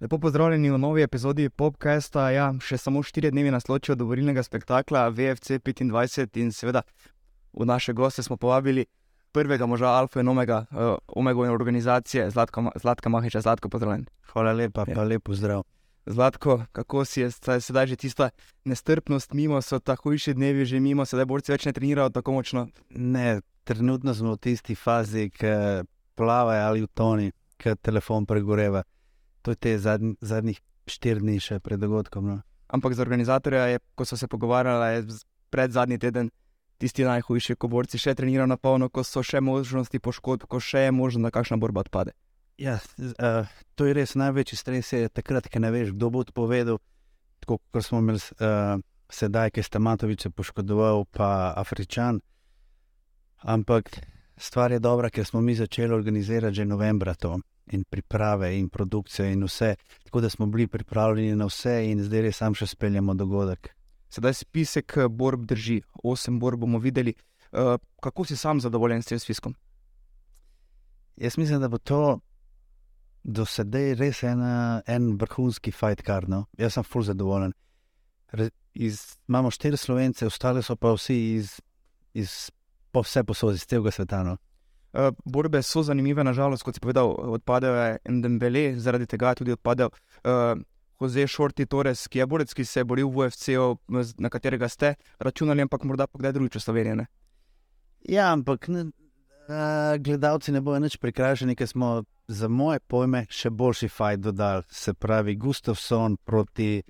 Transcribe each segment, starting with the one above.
Lepo pozdravljeni v novi epizodi Popcasta. Ja, še samo štiri dni nas ločijo do borilnega spektakla VFC 25 in seveda v naše goste smo povabili prvega moža Alfa in Omega, uh, Omega organizacije, Zlatka, Zlatka Mahiča, Zlatko pozdravljen. Hvala lepa, Ja. pa lepo zdrav. Zlatko, kako si je sedaj že tista nestrpnost mimo, so ta hujši dnevi že mimo, sedaj borci več ne trenirajo tako močno. Ne, trenutno smo v tisti fazi, ki plavajo ali v toni, ki telefon pregoreva. To je te zadnj, zadnjih štiri dni še pred dogodkom. No. Ampak za organizatorja, je, ko so se pogovarjali, je pred zadnji teden tisti najhujši, ko borci še trenirajo na polno, ko so še možnosti poškodb, ko še je možno, da kakšna borba odpade. Ja, uh, to je res največji stres, je takrat, ko ne veš, kdo bo odpovedal. Tako kot smo imeli uh, sedaj, ki ste Matoviče poškodoval, pa Afričan. Ampak stvar je dobra, ker smo mi začeli organizirati že novembra to in priprave in produkcijo in vse. Tako da smo bili pripravljeni na vse in zdaj res sam še speljamo dogodek. Sedaj spisek eh, borb drži, osem borb bomo videli. Uh, kako si sam zadovoljen s tem spiskom? Jaz mislim, da bo to do sedaj res ena, en vrhunski fight card. No? Jaz sem full zadovoljen. Re, iz, imamo štiri slovence, ostale so pa vsi iz, iz po vse posodi, iz celega sveta. No? Uh, borbe so zanimive, nažalost, kot si povedal, odpadejo Ndembele, zaradi tega je tudi odpadel uh, Jose Šorti Torres, ki je borec, ki se je boril v UFC-u, na katerega ste računali, ampak morda pa kdaj drugič v Sloveniji. ne? Ja, ampak ne, a, gledalci ne bodo nič prikrajšani, ker smo za moje pojme še boljši fight dodali. Se pravi, Gustavson proti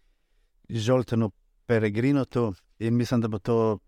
Žoltenu Peregrinotu in mislim, da bo to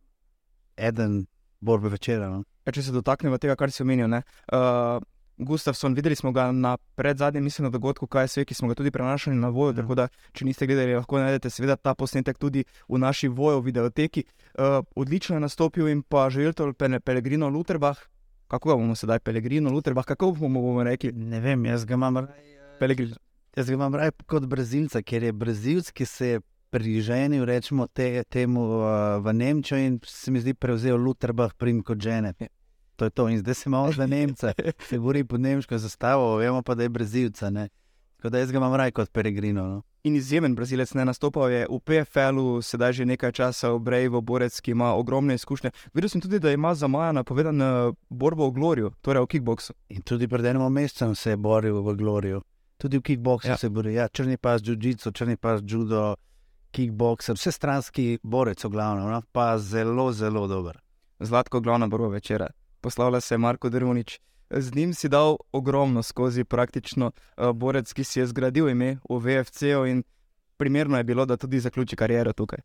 eden borbe večera. No? Ja, če se dotaknemo tega, kar si omenil. ne, Uh, Gustavson, videli smo ga na predzadnjem, mislim, na dogodku KSV, ki smo ga tudi prenašali na vojo. Ja. Tako da, če niste gledali, lahko najdete seveda ta posnetek tudi v naši vojo videoteki. Uh, odlično je nastopil in pa želel Pele, Pellegrino Luterbach. Kako ga bomo sedaj, Pellegrino Luterbach, kako bomo, bomo rekli? Ne vem, jaz ga imam raje. Pellegrino. Jaz ga imam raje kot Brazilca, ker je Brazilc, ki se je priženil rečemo, te, temu uh, v Nemčijo in se mi zdi prevzel Lutherbach prim kot žene. To je to. In zdaj se imamo za Nemca, se bori pod nemško zastavo, vemo pa, da je Brazilca. Ne? Tako da jaz ga imam raje kot Peregrino. No? In izjemen brazilec ne nastopal je v PFL-u, sedaj že nekaj časa v Brejvu, borec, ki ima ogromne izkušnje. Videl sem tudi, da ima za maja napovedan eh, borbo v Glorju, torej v kickboksu. In tudi pred enim mesecem se je boril v Gloriju, tudi v kickboksu Ja. se bori. Ja, črni pas, jiu-jitsu, črni pas, judo, kickbokser, vse stranski borec, v glavnem, no? pa zelo, zelo dober. Zlatko, glavna borba večera. Poslavlja se Marko Drvonič. Z njim si dal ogromno skozi, praktično uh, borec, ki si je zgradil ime v VFC-u in primerno je bilo, da tudi zaključi kariero tukaj.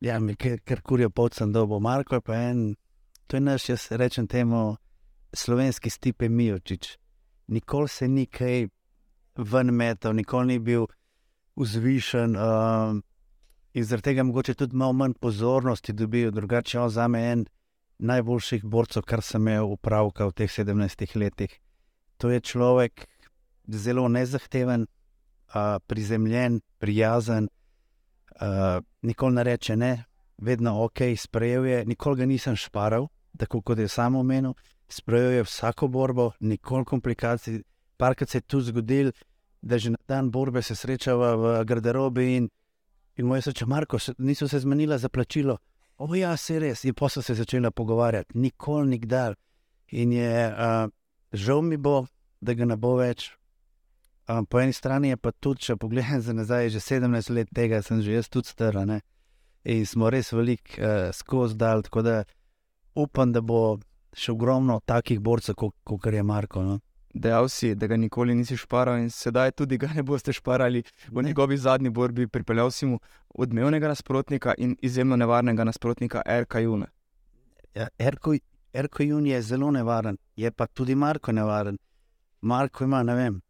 Ja, mi kar, kurijo pot sem dobo. Marko je pa en, to je naš, jaz rečem temu, slovenski stipe Mijočič. Nikoli se ni kaj ven metal, nikoli ni bil vzvišen. Um, in zaradi tega mogoče tudi malo manj pozornosti dobil, drugače on za me en najboljših borcev, kar sem imel upravka v teh 17 letih. To je človek zelo nezahteven, uh, prizemljen, prijazen, uh, nikoli ne reče ne, vedno ok, sprejel je, nikoli ga nisem šparal, tako kot je samo omenil, sprejel je vsako borbo, nikoli komplikacij. Parkrat se je tu zgodil, da že na dan borbe se srečava v garderobi in, in mu je reče, Marko, niso se zmenila za plačilo. O ja, se res, in posel se je začela pogovarjati, nikoli nikdar. In je uh, žal mi bo, da ga ne bo več. Um, po eni strani je pa tudi, če pogledam za nazaj, že 17 let tega sem že jaz tudi star. In smo res veliko uh, skozi dal, tako da upam, da bo še ogromno takih borcev, kot ko, je Marko. No. Dejal si, da ga nikoli nisi šparal in sedaj tudi ga ne boste šparali. V njegovi zadnji borbi pripeljal si mu odmevnega nasprotnika in izjemno nevarnega nasprotnika Erka Juna. Ja, Erko, Erko Jun je zelo nevaren, je pa tudi Marko nevaren. Marko ima, ne vem,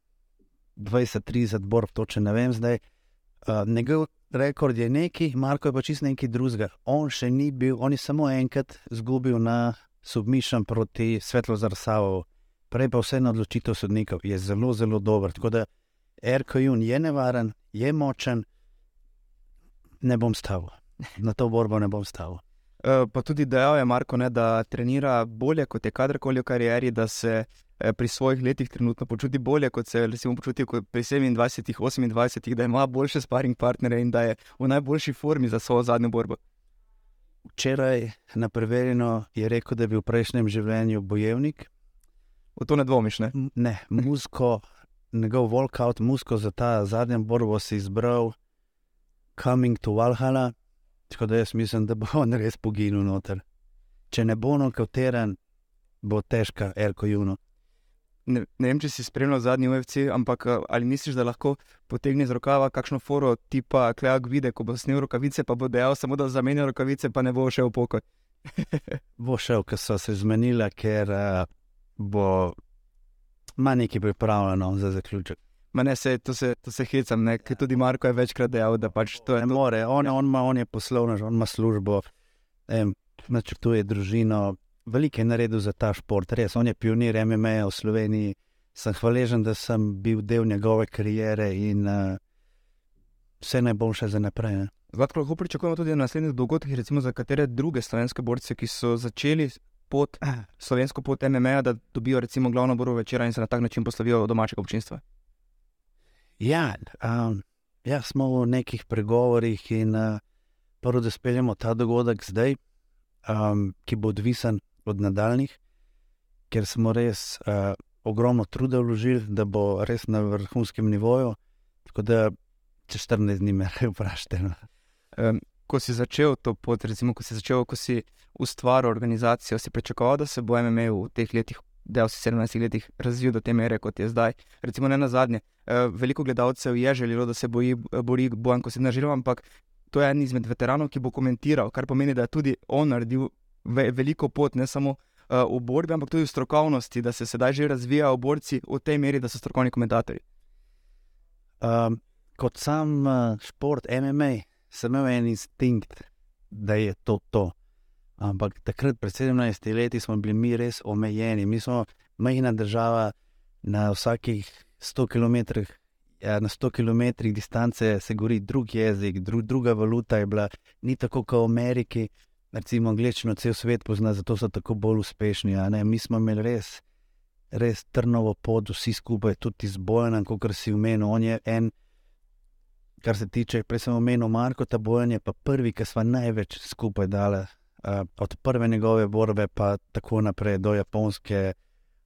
20-30 borb, točno ne vem zdaj. Uh, njegov rekord je neki, Marko je pa čist nekaj drugega. On še ni bil, on je samo enkrat izgubil na submišem proti Svetlo Zarsavovu, prej pa vse na odločitev sodnikov. Je zelo, zelo dober. Tako da Erko Jun je nevaren, je močen, ne bom stavil. Na to borbo ne bom stavil. Uh, pa tudi dejal je Marko, ne, da trenira bolje kot je kadarkoli v karieri, da se eh, pri svojih letih trenutno počuti bolje kot se je počutil pri 27, 28, da ima boljše sparing partnere in da je v najboljši formi za svojo zadnjo borbo. Včeraj na preverjeno je rekel, da je bil v prejšnjem življenju bojevnik. V to ne dvomiš, ne? Ne, musko, njegov walkout, musko za ta zadnjo borbo si izbral, coming to Valhalla. Tako da jaz mislim, da bo on res poginil noter. Če ne bo nokauteren, bo težka, Erko Juno. Ne, ne vem, če si spremljal zadnji UFC, ampak ali misliš, da lahko potegne iz rokava kakšno foro tipa Kleak vide, ko bo snil rokavice, pa bo dejal samo, da zamenja rokavice, pa ne bo šel v pokoj. bo šel, ker so se zmenila, ker uh, bo ima nekaj pripravljeno za zaključek. Ne, se, to, se, to se hecam, ker tudi Marko je večkrat dejal, da pač to je. Ne more, on, on, ima, on je poslovnež, on ima službo, načrtuje družino. Veliko je naredil za ta šport, res. On je pionir MMA v Sloveniji. Sem hvaležen, da sem bil del njegove kariere in uh, vse najboljše za naprej. Zlatko, lahko pričakujemo tudi na naslednjih dogodkih, recimo za katere druge slovenske borce, ki so začeli pot, slovensko pot MMA, da dobijo recimo glavno borbo večera in se na tak način poslovijo domačega občinstva. Ja, um, ja, smo v nekih pregovorih in uh, prvo, da speljemo ta dogodek zdaj, um, ki bo odvisen od nadaljnih, ker smo res uh, ogromno truda vložili, da bo res na vrhunskem nivoju. Tako da, če 14 dni me vprašate. Um, ko si začel to pot, recimo, ko si začel, ko si ustvaril organizacijo, si pričakoval, da se bo MMA v teh letih, da v 17 letih razvil do te mere, kot je zdaj. Recimo, ne na zadnje. Uh, veliko gledalcev je želelo, da se boji, bori Bojan, ko si naživel, ampak to je en izmed veteranov, ki bo komentiral, kar pomeni, da je tudi on naredil ve veliko pot, ne samo uh, v borbi, ampak tudi v strokovnosti, da se sedaj že razvijajo borci v tej meri, da so strokovni komentatorji. Um, kot sam uh, šport MMA, sem imel en instinkt, da je to to. Ampak takrat, pred 17 leti, smo bili mi res omejeni. Mi smo majhna država na vsakih 100 km. Ja, na 100 km distance se govori drug jezik, dru, druga valuta je bila, ni tako kot v Ameriki, recimo angliščino cel svet pozna, zato so tako bolj uspešni. Mi smo imeli res, res trnovo pot, vsi skupaj, tudi z bojem, kot si umenil. On je en, kar se tiče, prej sem omenil Marko, ta bojen je pa prvi, ki smo največ skupaj dali. Uh, od prve njegove borbe, pa tako naprej do Japonske,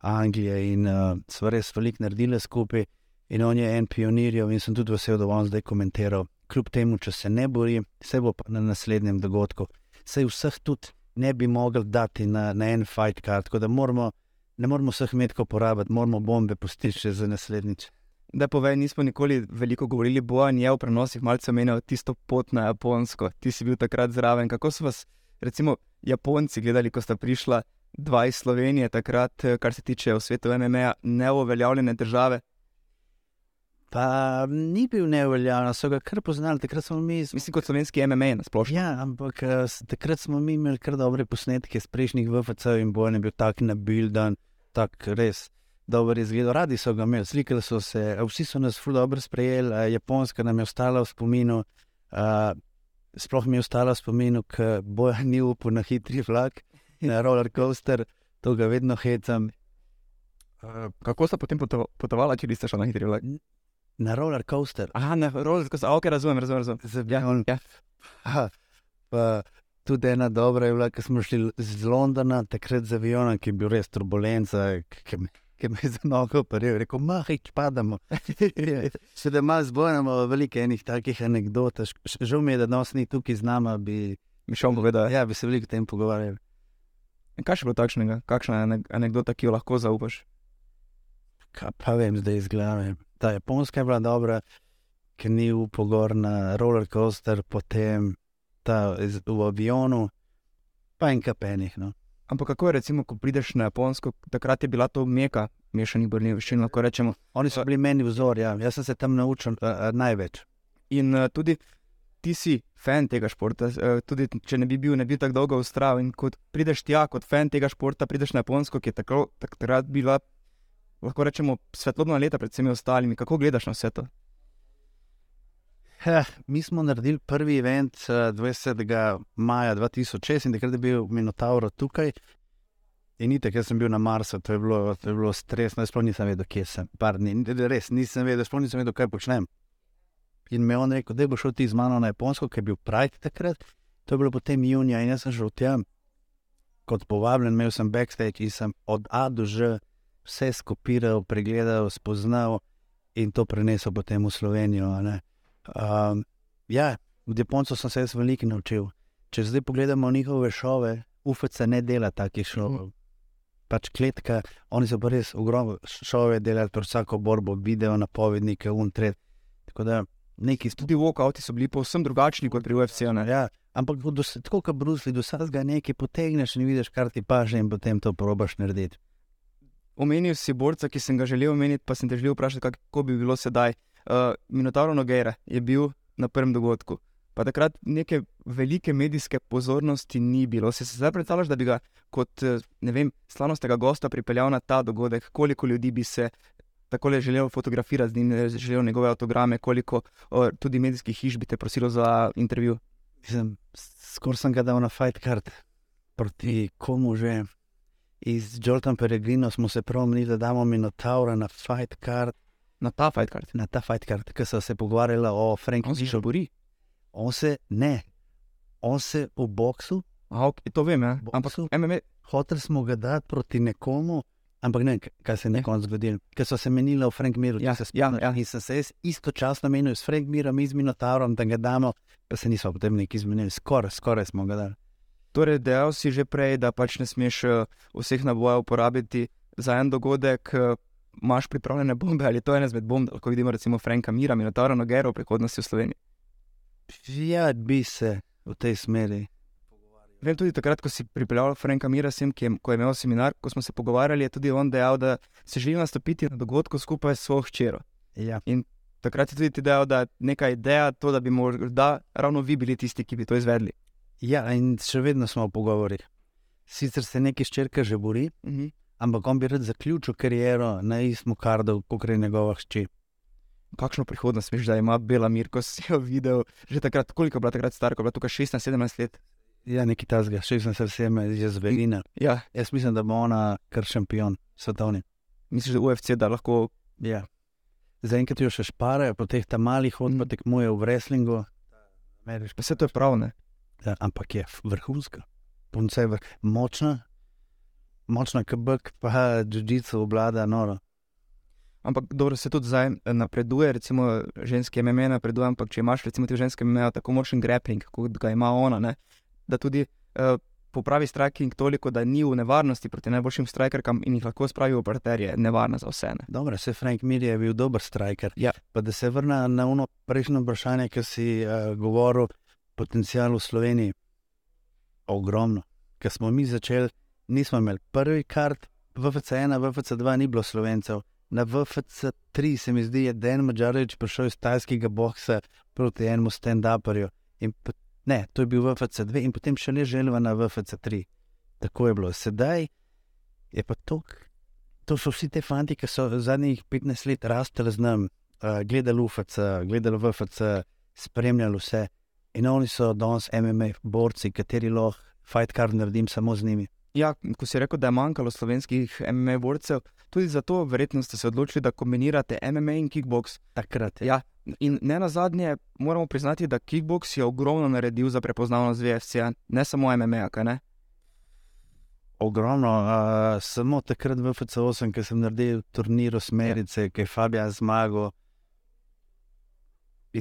Anglije in uh, smo res veliko naredili skupaj. In on je en pionir, in sem tudi vesel, da bo on zdaj komentiral. Kljub temu, če se ne bori, se bo na naslednjem dogodku. Se vseh tudi ne bi mogli dati na, na en fight card, tako da moramo, ne moramo vseh metko porabiti, moramo bombe pustiti še za naslednjič. Da povej, nismo nikoli veliko govorili, Bojan je v prenosih malce omenjal tisto pot na Japonsko. Ti si bil takrat zraven. Kako so vas, recimo, Japonci gledali, ko sta prišla dva iz Slovenije, takrat, kar se tiče v svetu MMA, neuveljavljene države? Pa ni bil neuveljavljen, so ga kar poznali, takrat smo mi. Mislim, kot slovenski MMA na splošno. Ja, ampak takrat smo mi imeli kar dobre posnetke iz prejšnjih VFC in Bojan je bil tak nabildan, tak res dobro izgledal, radi so ga imeli, slikali so se, vsi so nas zelo dobro sprejeli, Japonska nam je ostala v spominu. Uh, sploh mi je ostala v spominu, ker boja ni upal na hitri vlak, na roller coaster, to ga vedno hecam. Uh, kako sta potem potovala, če niste šli na hitri vlak? Na roller coaster. Aha, na roller coaster, ok, razumem, razumem. razumem. Ja, on, ja. Aha, pa, tudi ena dobra je bila, ko smo šli z Londona, takrat z avionom, ki je bil res turbulenca. Ki, ki me je za nogo operiral, rekel, mahič, padamo. Še da malo zbojamo, veliko enih takih anegdot. Žal mi je, da nos ni tukaj z nami, bi mi šel povedati. Ja, bi se veliko tem pogovarjali. In kaj še bilo takšnega, kakšna anekdota, ki jo lahko zaupaš? Kaj pa vem, zdaj izgledam. Ta japonska je bila dobra, ker ni upogor na roller coaster, potem ta iz, v avionu, pa en kapenih. No. Ampak kako je, recimo, ko prideš na Japonsko, takrat je bila to meka, mešani brni veščini, lahko rečemo. Oni so bili meni vzor, ja. jaz sem se tam naučil uh, uh, največ. In uh, tudi ti si fan tega športa, uh, tudi če ne bi bil, ne bi tako dolgo ustrajal. In ko prideš tja kot fan tega športa, prideš na Japonsko, ki je tako, takrat bila, lahko rečemo, svetlobna leta pred vsemi ostalimi. Kako gledaš na vse to? Ja, mi smo naredili prvi event uh, 20. maja 2006 in takrat je bil Minotauro tukaj. In ni tako, jaz sem bil na Marsu, to je bilo, to je bilo stresno, sploh nisem vedel, kje sem. Par, ni, res nisem vedel, sploh nisem vedel, kaj počnem. In me on rekel, da bo šel ti z mano na Japonsko, ker je bil Pride takrat. To je bilo potem junija in jaz sem šel tja kot povabljen, imel sem backstage in sem od A do Ž vse skopiral, pregledal, spoznal in to prenesel potem v Slovenijo. Um, ja, v Japoncu sem se jaz veliko naučil. Če zdaj pogledamo njihove šove, UFC ne dela takih šovov. Pač kletka, oni so pa res ogromno šove delali, torej vsako borbo, video, napovednike, untret. Tako da neki Tudi walkouti so bili povsem drugačni kot pri UFC-u. ne? Ja, ampak do, tako kot Brusli, do vsega nekaj potegneš in vidiš, kar ti paše, in potem to probaš narediti. Omenil si borca, ki sem ga želel omeniti, pa sem te želel vprašati, kako bi bilo sedaj. Uh, Minotauro Nogueira je bil na prvem dogodku. Pa takrat neke velike medijske pozornosti ni bilo. Se zdaj predstavljaš, da bi ga kot eh, vem, slavnostnega gosta pripeljal na ta dogodek, koliko ljudi bi se tako želel fotografirati z njim, želel njegove avtograme, koliko o, tudi medijskih hiš bi te prosilo za intervju. Mislim, Skoraj sem ga dal na fight card proti komu že. Iz Jordan Peregrino smo se promili, da damo Minotaura na fight card, Na ta fight card. na ta fight card, ki so se pogovarjali o Franku On se še bori. On se ne, on se v boksu, Aha, ok, to vem, ja. ampak? MMA, hotel smo ga dati proti nekomu, ampak ne, kaj se je na koncu zgodilo. Ker so se menili v Frank Miru, Ja, se ja, spomniš. ja. In sem se jaz istočasno menil s Frank Mirom in z Minotaurom, da ga damo, pa se nismo potem neki izmenili, skoraj, skoraj smo ga dali. torej dejal si že prej, da pač ne smeš eh, vseh nabojev uporabiti za en dogodek. Imaš pripravljene bombe ali to je ena izmed bomb, ko vidimo recimo Franka Mira, Minotaura Nogero v prihodnosti v Sloveniji. Ja, bi se v tej smeri. Vem tudi takrat, ko si pripeljal Franka Mira sem, je, ko je imel seminar, ko smo se pogovarjali, je tudi on dejal, da se želi nastopiti na dogodku skupaj s svojo hčero. Ja. Takrat je tudi ti dejal, da je neka ideja to, da bi morda ravno vi bili tisti, ki bi to izvedli. ja, in še vedno smo v pogovorih. Sicer se neki ščerka že bori, Mhm. Ampak on bi rad zaključil kariero na istem kardu, kot je njegova hči. Kakšno prihodnost veš, da ima Bela Mir, ko si jo videl, že takrat, koliko je bila takrat stara, ko je bila tukaj 16-17 let. Ja, neki tasga, še sem se vsem že zvedina. Ja, Jaz mislim, da bo ona kar šampion svetovni. misliš, da UFC da lahko. Ja. Zaenkrat jo še šparajo, po teh malih hodbah Mhm. tekmuje v wrestlingu. Pa vse to je prav, ne? Ja, ampak je vrhunska. Punce je vrh, močna, močna kbk, pa jiu-jitsu oblada noro. Ampak dobro se tudi zdaj eh, napreduje, recimo ženske MMA napreduje, ampak če imaš recimo ti ženske MMA tako močen grappling, kot ga ima ona, ne, da tudi uh, popravi striking toliko, da ni v nevarnosti proti najboljšim strikerkam in jih lahko spravi v parter, je nevarna za vse. Ne. Dobro, se Frank Mir je bil dober striker. Ja. Pa da se vrna na ono prejšnjo vprašanje, ki si uh, govoril, potencial v Sloveniji. Ogromno. Ker smo mi začeli, nismo imeli prvi kart, VFC1, VFC2 ni bilo slovencev. Na VFC3 se mi zdi, je Dan Mađarovič prišel iz tajskega boksa proti enemu stand-uperju. Ne, to je bil VFC2 in potem še le želva na VFC3. Tako je bilo. Sedaj je pa to, to so vsi ti fanti, ki so zadnjih 15 let rastli z nami, uh, gledali UFC, gledali VFC, spremljali vse. In oni so danes MMA borci, kateri lahko fight card naredim samo z njimi. Ja, ko si rekel, da je manjkalo slovenskih MMA borcev, tudi zato verjetno ste se odločili, da kombinirate MMA in kickbox. Takrat. Ja, in ne na zadnje, moramo priznati, da kickbox je ogromno naredil za prepoznavnost VFC-ja, ne samo MMA, kaj ne? Ogromno, uh, samo takrat v FC8, ki sem naredil turnir Smerice, ki je Fabijan zmagal.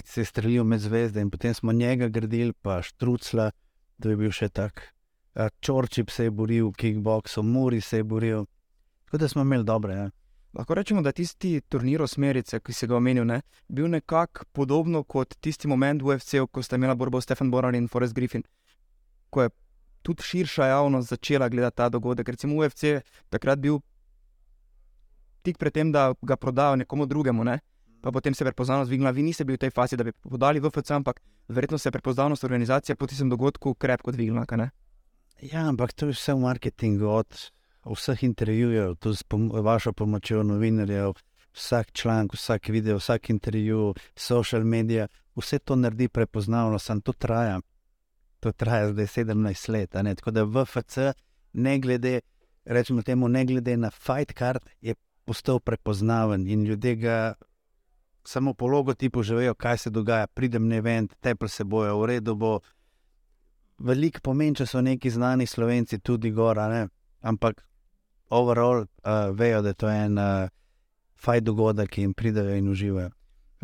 Se je streljal med zvezde, in potem smo njega gradili, pa Štrucla, da je bil še tak. Uh, Čorčip se je boril, kickboxu, Muri se je boril. Tako da smo imeli dobre. Ja. Lahko rečemo, da je tisti turnir osmerice, ki si ga omenil, ne, bil nekako podobno kot tisti moment v UFC-u, ko sta imela borbo Stefan Borar in Forrest Griffin, ko je tudi širša javnost začela gledati ta dogodek. Recimo UFC je takrat bil tik pred tem, da ga prodajo nekomu drugemu, ne. Pa potem se je prepoznavnost dvignila, vi niste bili v tej fazi, da bi podali VFC, ampak verjetno se je prepoznavnost organizacije po tistem dogodku krepko dvignila, ne? Ja, ampak to je vse v marketingu, od vseh intervjujev, tudi s pom vašo pomočjo novinarjev, vsak članek, vsak video, vsak intervju, social medije, vse to naredi prepoznavno, samo to traja. To traja zdaj 17 let. Tako da VFC, ne glede, rečemo temu, ne glede na fight card, je postal prepoznaven in ljudje ga samo po logotipu že vejo, kaj se dogaja. Pridem na event, tepel se bojo, v redu bo. Veliko pomeni, če so neki znani slovenci tudi gora, ne? ampak overall uh, vejo, da je to en uh, fajn dogodek, ki jim pridejo in uživajo.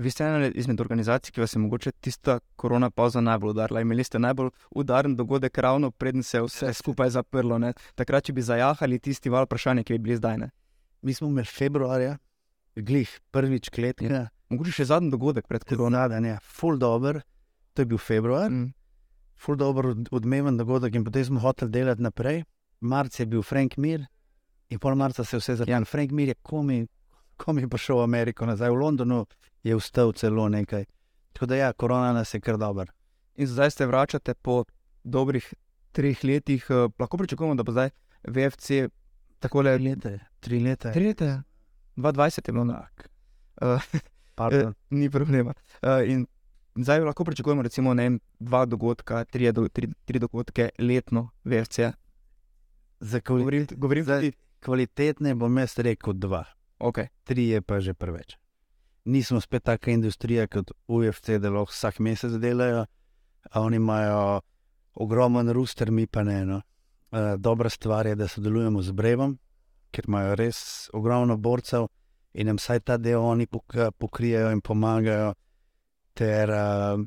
Vi ste ena izmed organizacij, ki vas je mogoče tista korona pauza najbolj udarila. Imeli ste najbolj udaren dogodek, ravno preden se je vse skupaj zaprlo. Ne? Takrat, če bi zajahali tisti val vprašanja, ki bi bili zdaj. Ne? Mi smo imeli februarja, glih prvič kletka, Mogoče še zadnji dogodek pred korono. koronadanje, full dober, to je bil februar, Mm. Full dober, od- odmeven dogodek in potem smo hoteli delati naprej. Marc je bil Frank Mir in pol marca se je vse začelo. Frank Mir je komi, komi prišel v Ameriko nazaj, v Londonu je vstal celo nekaj. Tako da ja, korona nas je kar dober. In zdaj se vračate po dobrih treh letih. eh, Lahko pričakujemo, da bo zdaj VFC tako le. Tri leta, tri leta. Tri leta, 2020 je bilo na. Uh, Pardon. ni problema. Uh, in zdaj lahko pričakujemo, recimo, ne vem, dva dogodka, tri, do, tri, tri dogodke letno, VFC. Za kvali Govorim, govorim Zdaj- tudi. kvalitetne bom jaz rekel dva. Okay. tri je pa že preveč. Nismo spet taka industrija kot UFC, da lahko vsak mesec delajo, a oni imajo ogromen ruster, mi pa ne. No. Uh, dobra stvar je, da sodelujemo z Brevom, ker imajo res ogromno borcev in nam vsaj ta del oni pok- pokrijejo in pomagajo, ter uh,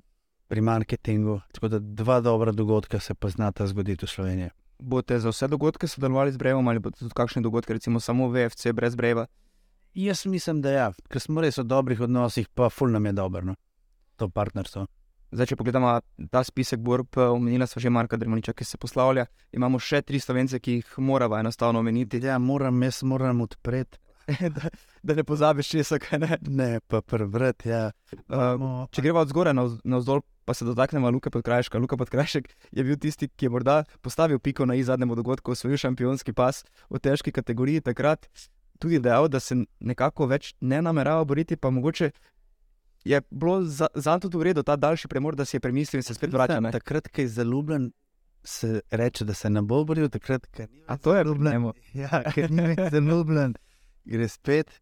pri marketingu. Tako da dva dobra dogodka se pa znata zgoditi v Sloveniji. Boste za vse dogodke sodelovali z Brevom ali boste tudi kakšne dogodke, recimo samo VFC brez Breva? Jaz mislim, da ja, ker smo res v dobrih odnosih, pa ful nam je dobro, no? to partnerstvo. Zdaj, če pogledamo ta spisek borb, eh, omenila sva že Marka Dremoniča, ki se poslavlja. Imamo še tri slovence, ki jih moramo enostavno omeniti, Ja, moram, jaz moram odpreti. da, da ne pozabiš česa, kaj ne. Ne, pa prebrati. Ja. Uh, No, če greva od zgoraj na vzdolj, pa se dotaknemo Luka Podkrajška. Luka Podkrajšek je bil tisti, ki je morda postavil piko na i zadnjemu dogodku, osvojil šampionski pas v težki kategoriji. Takrat tudi dejal, da se nekako več ne namerava boriti, pa mogoče je bilo za, za tudi v redu ta daljši premor, da si je premislil in se spet ne? Takrat, ko je zaljubljen, se reče, da se ne bo boril, takrat, ko ni A to je zaljubljen. Ja, ker ni zaljubljen, gre spet.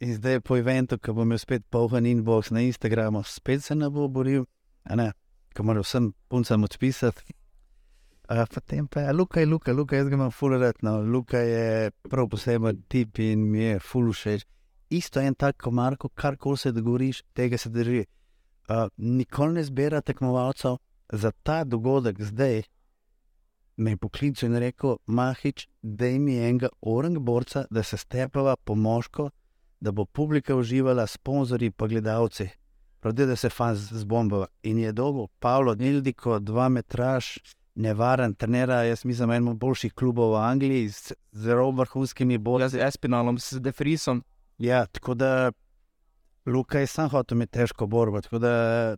In zdaj po eventu, ko bom imel spet poln inbox na Instagramu, spet se ne bo boril, ne, ko moram vsem puncem odpisati. Uh, potem pa je Luka, je Luka, Luka, jaz ga imam fulerat, no, Luka je prav poseben tip in mi je ful všeč. Isto en tak, ko Marko, karkoli se dogovoriš, tega se drži. Uh, nikoli ne zbira tekmovalcev za ta dogodek zdaj. Me je poklical in rekel, Mahič, da mi je enega orang borca, da se stepava po moško, da bo publika uživala, sponzorji pa gledalci. Pravi, da se fan zbombava. In je dolgo, Pavlo, Nildiko, dva metraž, nevaren, trenera, jaz mislim, eno boljših klubov v Angliji, z zelo vrhunskimi Ja, borci. z Espinalom, s Defrisom. Ja, tako da Luka je sam hotel imeti težko borbo. Tako da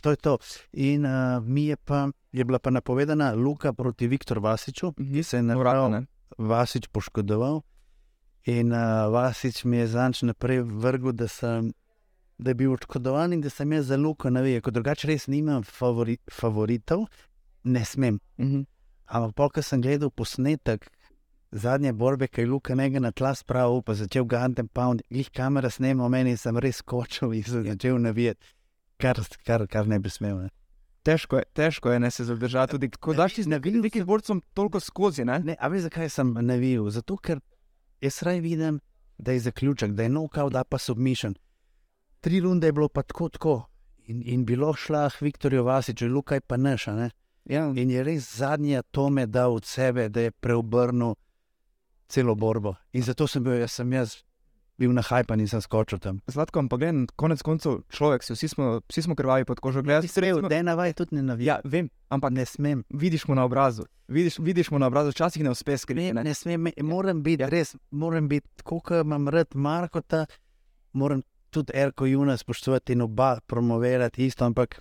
to je to. In uh, mi je pa je bila pa napovedana Luka proti Viktoru Vasiču, ki se je na ne. Vasič poškodoval. In uh, Vasič mi je zanč naprej vrgel, da, sem, da je bil odškodovan in da sem jaz za Luko navijal. Ko drugače res nimam favori, favoritov, ne smem. Mhm. Ampak, pol, ko sem gledal posnetek zadnje borbe, ki je Luka nekaj na tla spravil, pa začel gantem pound, jih kamera snema meni sem res skočil in se začel navijati, kar, kar, kar ne bi smel. Ne. Težko je, težko je ne se zadržati, tudi ko daš ti z navil nekim borcem toliko skozi. Ne? Ne, a veš, zakaj sem navijal? Zato, ker jaz raj vidim, da je zaključek, da je nokal, da pa submission. Tri runde je bilo pa tako, tako. In, in bilo šlah Viktorju Vasiču, Lukaj pa neša. Ne? Ja. In je res zadnji atome dal od sebe, da je preobrnil celo borbo. In zato sem bil jaz, sem jaz bil na hajpan in sem skočil tam. Zlatko, ampak gledaj, konec koncev človek, si, vsi, smo, vsi smo krvavi pod kožo. Gledaj, Da je navaj tudi ne navija. Ja, vem, ampak Ne smem. vidiš mu na obrazu. Vidiš, vidiš mu na obrazu, včasih ne uspe Ne, skriti. Ne? ne smem, me- moram biti, ja. res, moram biti, tako kot imam rad Markota, moram tudi Erko Juna spoštovati in oba promovirati isto, ampak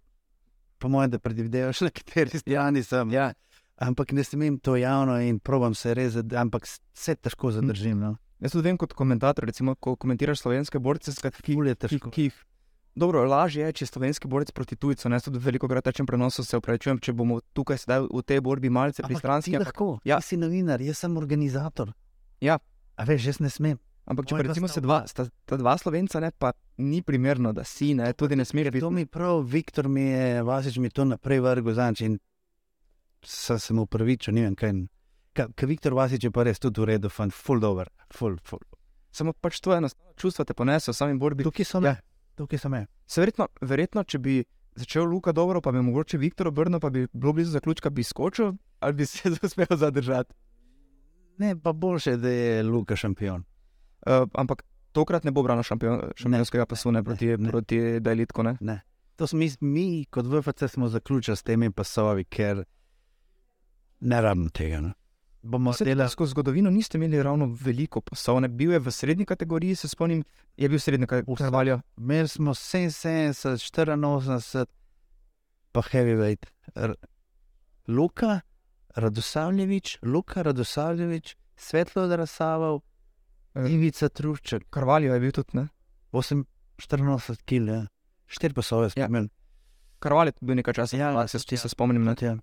po mojem, da predvidevaš, na kateri strani sem. Ja. ampak ne smem to javno in probujem se res, zad- ampak s- se težko zadržim. No. Jaz tudi vem kot komentator, recimo, ko komentiraš slovenske borce, ki, Ful je ki, težko. ki jih. Dobro, lažje je, če je slovenski borec proti tujcu. Jaz tudi veliko krat rečem prenosu, se upravičujem, če bomo tukaj sedaj v tej borbi malce pristranski. Ampak, lahko, Ja. si novinar, jaz sem organizator. Ja. A veš, jaz ne smem. ampak če Moj recimo se dva, sta, sta dva slovenca, ne, pa ni primerno, da si, ne, tudi ne smeš biti. to mi prav, Viktor mi je, Vasič mi to naprej vrgel zanč in sem se mu upravičil, ne vem kaj. Ker Viktor Vasič je pa res tudi v redu, fan, full dober, full, full. Samo pač to enostavno čustva te ponese v sami borbi. Tukaj so me, Ja. tukaj so me. Se verjetno, verjetno, če bi začel Luka dobro, pa bi mogoče Viktor obrnil, pa bi bilo blizu zaključka, bi skočil ali bi se uspel zadržati. Ne, pa boljše, da je Luka šampion. Uh, ampak tokrat ne bo branil šampion, šampionskega pasu, ne proti, ne, ne. proti Dajlitku. Ne? To smo mi, mi kot VFC smo zaključili s temi pasovi, ker ne rabimo tega. No. Bomo Vse delali. Skozi zgodovino niste imeli ravno veliko pasov, ne bil je v srednji kategoriji, se spomnim, je bil srednji kategorij. Imeli smo 77, 84, pa heavyweight. R Luka, Radosavljevič, Luka Radosavljevič, Svetlo Drasavov, Eh. Ivica Trušček, Karvaljo je bil tudi, ne? 8, 84 kg, ja. 4 pasove smo Ja. imeli. Karvaljo je bil nekaj časa, Ja, ja, se, če se ja. spomnim. Ne? Ja.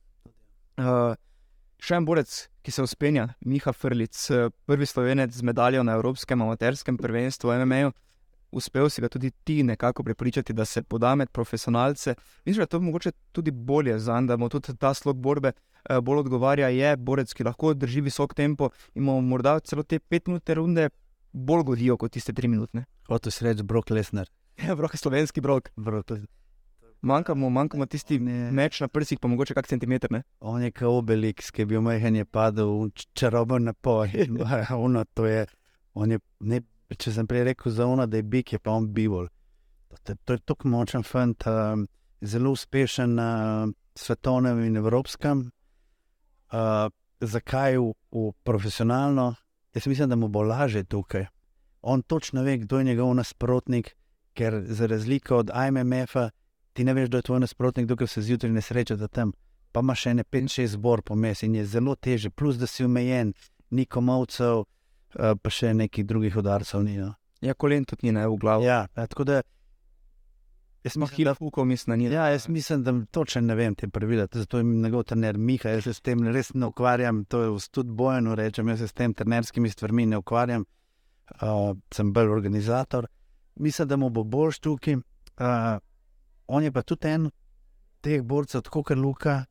Uh, še en borec, ki se uspenja, Miha Frlic, eh, prvi slovenec z medaljo na Evropskem amaterskem prvenstvu v MMA-ju. Uspel si ga tudi ti nekako prepričati, da se poda med profesionalce. Mislim, da je to mogoče tudi bolje za njega, da mu tudi ta slog borbe eh, bolj odgovarja. Je borec, ki lahko drži visok tempo in mu morda celo te pet minutne runde bolj godijo kot tiste tri minutne. Hotel si reči Brock Lesnar. Ja, brok, slovenski brok. Brock Lesnar. Manjka mu, manjka mu tisti Ne. meč na prsih, pa mogoče kak centimeter. Ne? On je kot obelisk, ki je bil majhen, je padel v čaroben napoj. ono, to je, on je, ne, če sem prej rekel za ono, da je bik, je pa on bivol. To, to, to je tako močen fant, um, zelo uspešen na svetovnem in evropskem. Uh, zakaj v, v profesionalno? Jaz mislim, da mu bo lažje tukaj. On točno ve, kdo je njegov nasprotnik, ker za razliko od IMF-a, ti ne veš, kdo je tvoj nasprotnik, dokler se zjutraj ne srečate tam pa ima še ne 5-6 zbor pomes in je zelo teže, plus da si omejen, ni komovcev, uh, pa še nekih drugih udarcev ni. No. Ja, kolen tudi ni ne v glavu. Ja, ja, tako da. Jaz mislim, hila da, fuko, mislim, da ni. ja, jaz mislim, da točno ne vem te pravila, zato je njegov trener Miha, jaz se s tem res ne ukvarjam, to je tudi bojeno rečem, jaz se s tem trenerskimi stvarmi ne ukvarjam, uh, sem bolj organizator. Mislim, da mu bo boljš tukaj. Uh, on je pa tudi en teh borcev, tako kot Luka.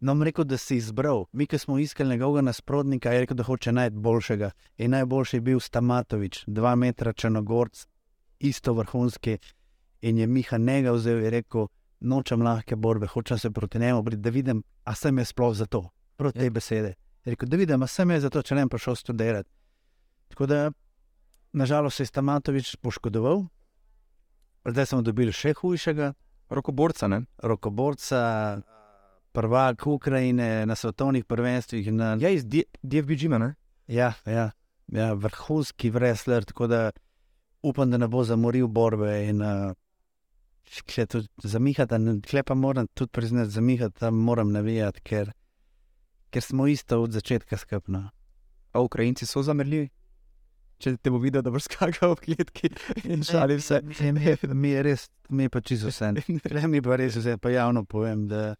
Nam rekel, da si izbral. Mi, ki smo iskali njegovega nasprotnika, je rekel, da hoče najboljšega. In najboljši je bil Stamatovič, dva metra črnogorc, isto vrhunski. In je Miha njega vzel in rekel, nočem lahke borbe, hočem se proti njemu da vidim, a sem jaz sploh za to, proti te besede. Je rekel, da vidim, a sem jaz za to, če ne bi prišel študirati. Tako da, nažalost, se je Stamatovič poškodoval, zdaj smo dobili še hujšega, Rokoborca, ne? rokoborca, prvak Ukrajine na svetovnih prvenstvih. Na, Ja, iz D- DFB-G-ma, ne? ja, ja, ja, vrhunski wrestler, tako da upam, da ne bo zamoril borbe. In, uh, zamihati, tle pa moram tudi priznati, zamihati tam moram navijati, ker, ker smo isto od začetka skupno. A Ukrajinci so zamrljivi. Če te bo videl, da boš skakal v kletki in šalim se. Mi, mi, mi je res, mi je pa čisto vse. Tle mi pa res vse, pa javno povem, da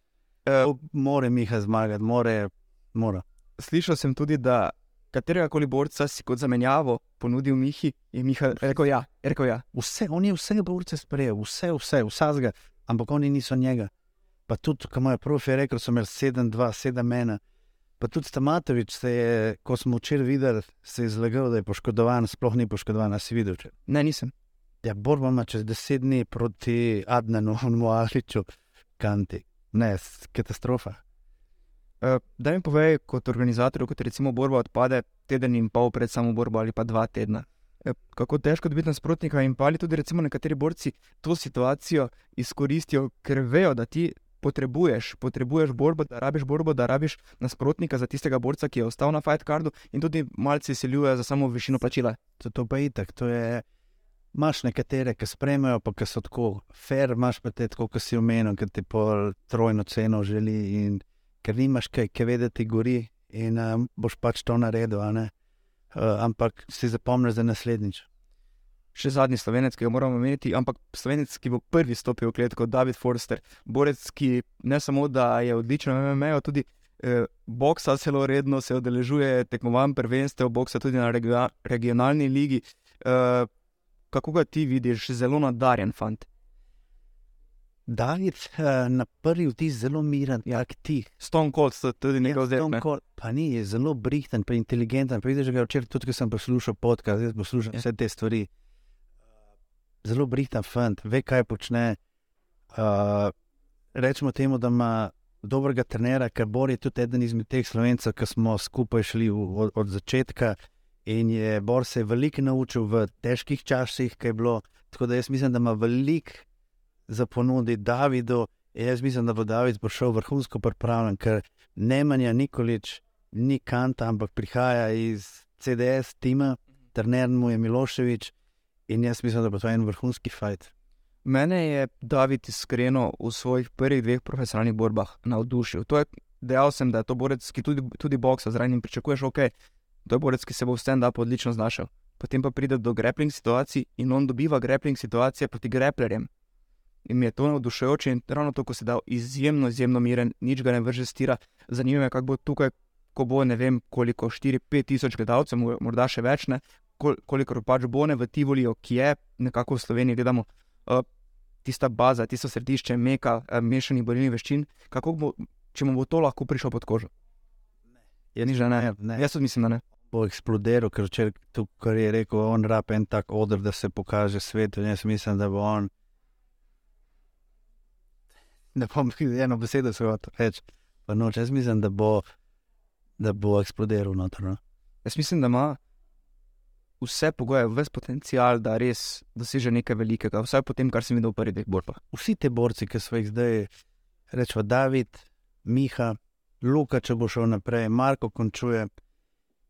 Uh, more Miha zmagati, more, mora. slišal sem tudi, da katerega koli borca si kot zamenjavo ponudil Mihi in Miha rekel ja. Rekel ja. Vse, on je vse borce sprejel, vse, vse, vsega, ampak oni niso njega. Pa tudi, ko mu je profi rekel, so imeli 7-2, 7-1. Pa tudi Stamatovič se je, ko smo včeraj videli, se je zlagal, da je poškodovan, sploh ni poškodovan, a si videl. Če. Ne, nisem. Ja, borba ima čez deset dni proti Adnanu in Moaliču, kanti. Ne, katastrofa. Uh, da mi povej, kot organizator, kot recimo borba odpade teden in pol pred samo borbo ali pa dva tedna. Eh, Kako težko dobiti nasprotnika, in pa ali tudi recimo nekateri borci to situacijo izkoristijo, ker vejo, da ti potrebuješ, potrebuješ borbo, da rabiš borbo, da rabiš nasprotnika za tistega borca, ki je ostal na fight cardu in tudi malce izsiljujejo za samo višino plačila. To, to pa itak, to je. Imáš nekatere, ki spremljajo, pa ki so tako fair, imaš pa te, ki si omenil, ki ti pol trojno ceno želi in ker nimaš kaj, kaj vedeti, gori in um, boš pač to naredil. Uh, ampak si zapomniš za naslednjič. Še zadnji slovenec, ki ga moramo imeti, ampak slovenec, ki bo prvi stopil v kletko, David Forster, borec, ki ne samo da je odličen v MMA, tudi eh, boksa zelo redno se odeležuje tekmovanj, prvenstev, boksa tudi na regio regionalni ligi. Eh, kako ga ti vidiš, zelo nadarjen fant? David, uh, na prvi vtis zelo miren, jak ti. Stone Cold, tudi nekaj zdaj. Stone Cold, pa ni, je zelo brihten, pa inteligenten. Pa vidiš, da je včeraj tudi, ko sem poslušal podcast, zdaj poslušam ja. vse te stvari. Zelo brihten fant, ve, kaj počne. Uh, rečemo temu, da ima dobrega trenera, ker Bor je tudi eden izmed teh slovencev, ki smo skupaj šli v, od, od začetka. In je Bor se veliko naučil v težkih časih, kaj je bilo. Tako da jaz mislim, da ima veliko za ponuditi Davidu. Jaz mislim, da bo David prišel vrhunsko pripravljen, ker ne manja nikolič, ni kanta, ampak prihaja iz CDS tima, trener mu je Miloševič in jaz mislim, da bo to en vrhunski fajt. Mene je David iskreno v svojih prvih dveh profesionalnih borbah navdušil. To je dejal sem, da je to borec, ki tudi, tudi boksa zraven in pričakuješ, ok, to je borec, ki se bo v stand-upu odlično znašel. Potem pa pride do grappling situacij in on dobiva grappling situacije proti grapplerjem in mi je to navdušujoče. In ravno to, ko si dal izjemno, izjemno miren, nič ga ne vrže stira. Zanima me, kako bo tukaj, ko bo ne vem, koliko 4-5 tisoč gledalcev, morda še več, ne, kol, koliko pač bo ne v Tivoliu, ki je nekako v Sloveniji, gledamo. Uh, Tista baza, tisto središče, meka, eh, mešani borilni veščin, kako bo, če mu bo to lahko prišlo pod kožo? Je ni že ne, ne. Jaz mislim, da ne. Bo eksplodiral, ker če to, kar je rekel, on rab en tak odr, da se pokaže svetu. Jaz mislim, da bo on ne bom eno besedo se hotel reči. No, jaz mislim, da bo, da bo eksplodiral noter. No? Jaz mislim, da ima vse pogoje, vse potencial, da res doseže nekaj velikega, vsaj po tem, kar sem videl v prvih dveh borbah. Vsi ti borci, ki so jih zdaj, rečemo David, Miha, Luka, če bo šel naprej, Marko končuje.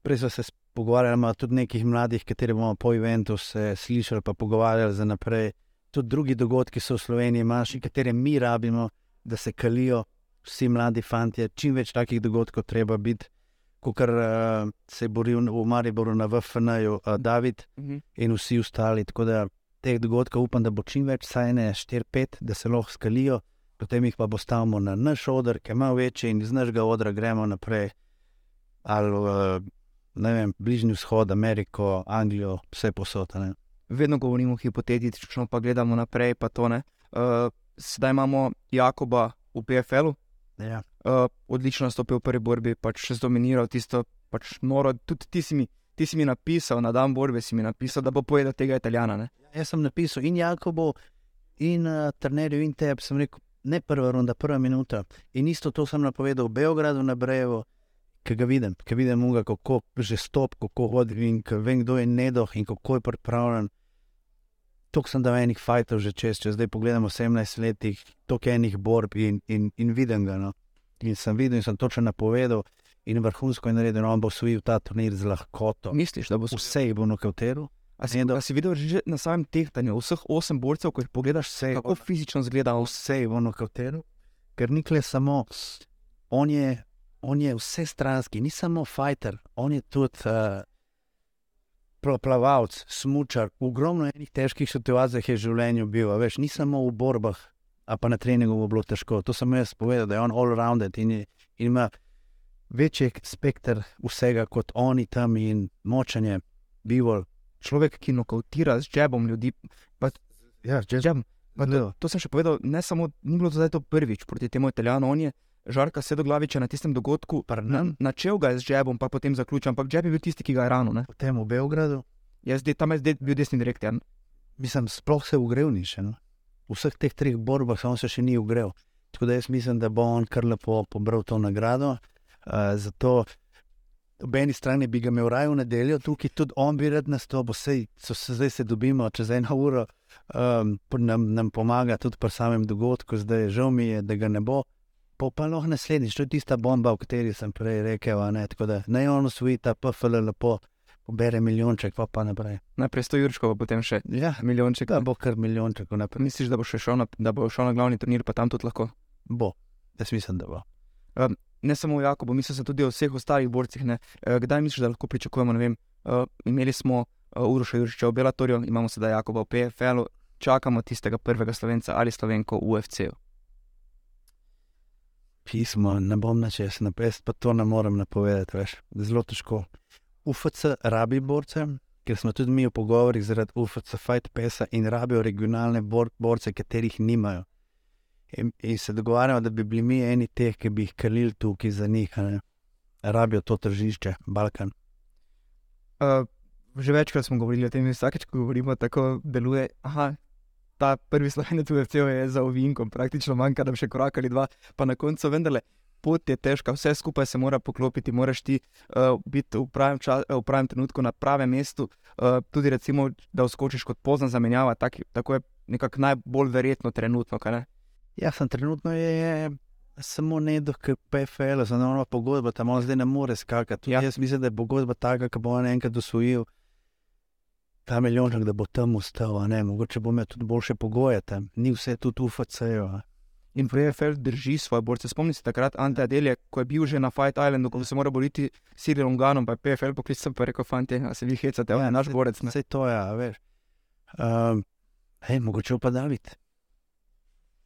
Prej so se pogovarjali, tudi nekih mladih, kateri bomo po eventu se slišali, pa pogovarjali za naprej tudi drugi dogodki so v Sloveniji, manjši, katere mi rabimo, da se kalijo vsi mladi fanti. Čim več takih dogodkov treba biti, kot uh, eh, se je boril v Mariboru na VFN-ju uh, David uh mhm. -huh. in vsi ostali. Tako da teh dogodkov upam, da bo čim več, saj ne 4-5, da se lahko skalijo, potem jih pa postavimo na naš odr, ki je malo večji in iz našega odra gremo naprej. Ali uh, ne vem, Bližnji vzhod, Ameriko, Anglijo, vse posode vedno govorimo hipotetično, pa gledamo naprej. Pa to, uh, sedaj imamo Jakoba v PFL-u. Ja. Uh, odlično stopil v prvi borbi, pač še zdominiral tisto pač noro. Tudi ti si, mi, ti si mi napisal, na dan borbe si mi napisal, da bo povedal tega italijana. Ne? Jaz sem napisal in Jakobo, in uh, trenerju, in tebi. Sem rekel, ne prva runda, prva minuta. In isto to sem napovedal v Beogradu na Brevo. Ki ga vidim, ki vidim, muga, kako že stop, kako hodi in vem, kdo je nedoh in kako je pripravljen tako sem dal enih fajtov že čez, če zdaj pogledamo 17 let, toliko enih borb in, in, in vidim ga. No. In sem videl in sem točno napovedal. In vrhunsko je naredil, da no, bo usvojil ta turnir z lahkoto. Misliš, da bo vse jih bo nokauteril? A si, a si videl že na samem tehtanju vseh osem borcev, ko jih pogledaš, vse, kako bo, fizično zgleda? Vse jih bo nokauteril, ker nikle samo. On je, on je vse stranski, ni samo fighter, on je tudi. Uh, plavalec, smočar, ogromno enih težkih situacij je v življenju bil, veš, ni samo v borbah, a pa na treningu bo bilo težko. To sem jaz povedal, da je on all-rounded in, in ima večji spekter vsega kot oni tam in močanje, bivol. Človek, ki nokautira z džebom ljudi. Pa, ja, z džebom. To, to sem še povedal, ne samo, ni bilo to zdaj to prvič proti temu italijanu, on je žarka sedoglaviča na tistem dogodku, načel ga je z žebom, pa potem zaključil, ampak žeb je bil tisti, ki ga je ranil. Potem v Beogradu. Jaz zdaj tam je bil desni direktor. Ja. Mislim, sploh se ugrel ni še. No? V vseh teh treh borbah samo se še ni ugrel. Tako da jaz mislim, da bo on kar lepo pobral to nagrado. Uh, zato ob eni strani bi ga imel raj v nedeljo, tukaj tudi on bi rad nastopil, vse se zdaj se dobimo čez eno uro, um, nam, nam pomaga tudi pri samem dogodku, zdaj žal mi je, da ga ne bo pa pa lahko naslednjič, to je tista bomba, o kateri sem prej rekel. Ne? Tako da naj ono svoji ta PFL lepo pobere milijonček, pa pa naprej. Najprej sto jurčkov, pa potem še ja, milijonček. Da bo kar milijonček naprej. Misliš, da bo, šel na, da bo šel na glavni turnir, pa tam tudi lahko? Bo, jaz mislim, da bo. Um, ne samo o Jakobu, mislim tudi o vseh ostalih borcih. Ne. Eh, kdaj misliš, da lahko pričakujemo? Vem, uh, imeli smo uh, Uroša Juriča v Belatorju, imamo sedaj Jakoba v PFL-u, čakamo tistega prvega slovenca ali slovenko v UFC-u. Pismo, ne bom načes, napest, pa to ne morem napovedati, veš, zelo težko. UFC rabi borce, ker smo tudi mi v pogovorih zaradi UFC Fight Pesa in rabijo regionalne bor borce, katerih nimajo. In, in se dogovarjamo, da bi bili mi eni teh, ki bi jih kalili tukaj za njih, ne? rabijo to tržišče, Balkan. Uh, že večkrat smo govorili o tem, vsakeč, ko govorimo, tako deluje. Aha, ta prvi slovenec v UFC je za ovinkom, praktično manjka, da bi še korak ali dva, pa na koncu vendarle. Pot je težka, vse skupaj se mora poklopiti, moraš ti uh, biti v pravem, čas, v pravem trenutku na pravem mestu. Uh, tudi, recimo, da vskočiš kot pozna zamenjava, tak, tako je nekako najbolj verjetno trenutno. Ja, sem trenutno je, samo nekdo, ki je PFL, za nova pogodba, tam on zdaj ne more skakati. Ja. Jaz mislim, da je pogodba taka, ki bo on enkrat usvojil ta milijonček, da bo tam ustal, ne, mogoče bo imel tudi boljše pogoje tam, ni vse tu v UFC-ju. In PFL drži svoje borce. Spomnite se takrat, Ante Adelje, ko je bil že na Fight Islandu, ko se mora boriti s Sirilom Ganom, pa je PFL poklical in rekel: Fante, a se vi hecate, ja, naš borec. Vse to je, ja, veš. Um, hej, mogoče pa David.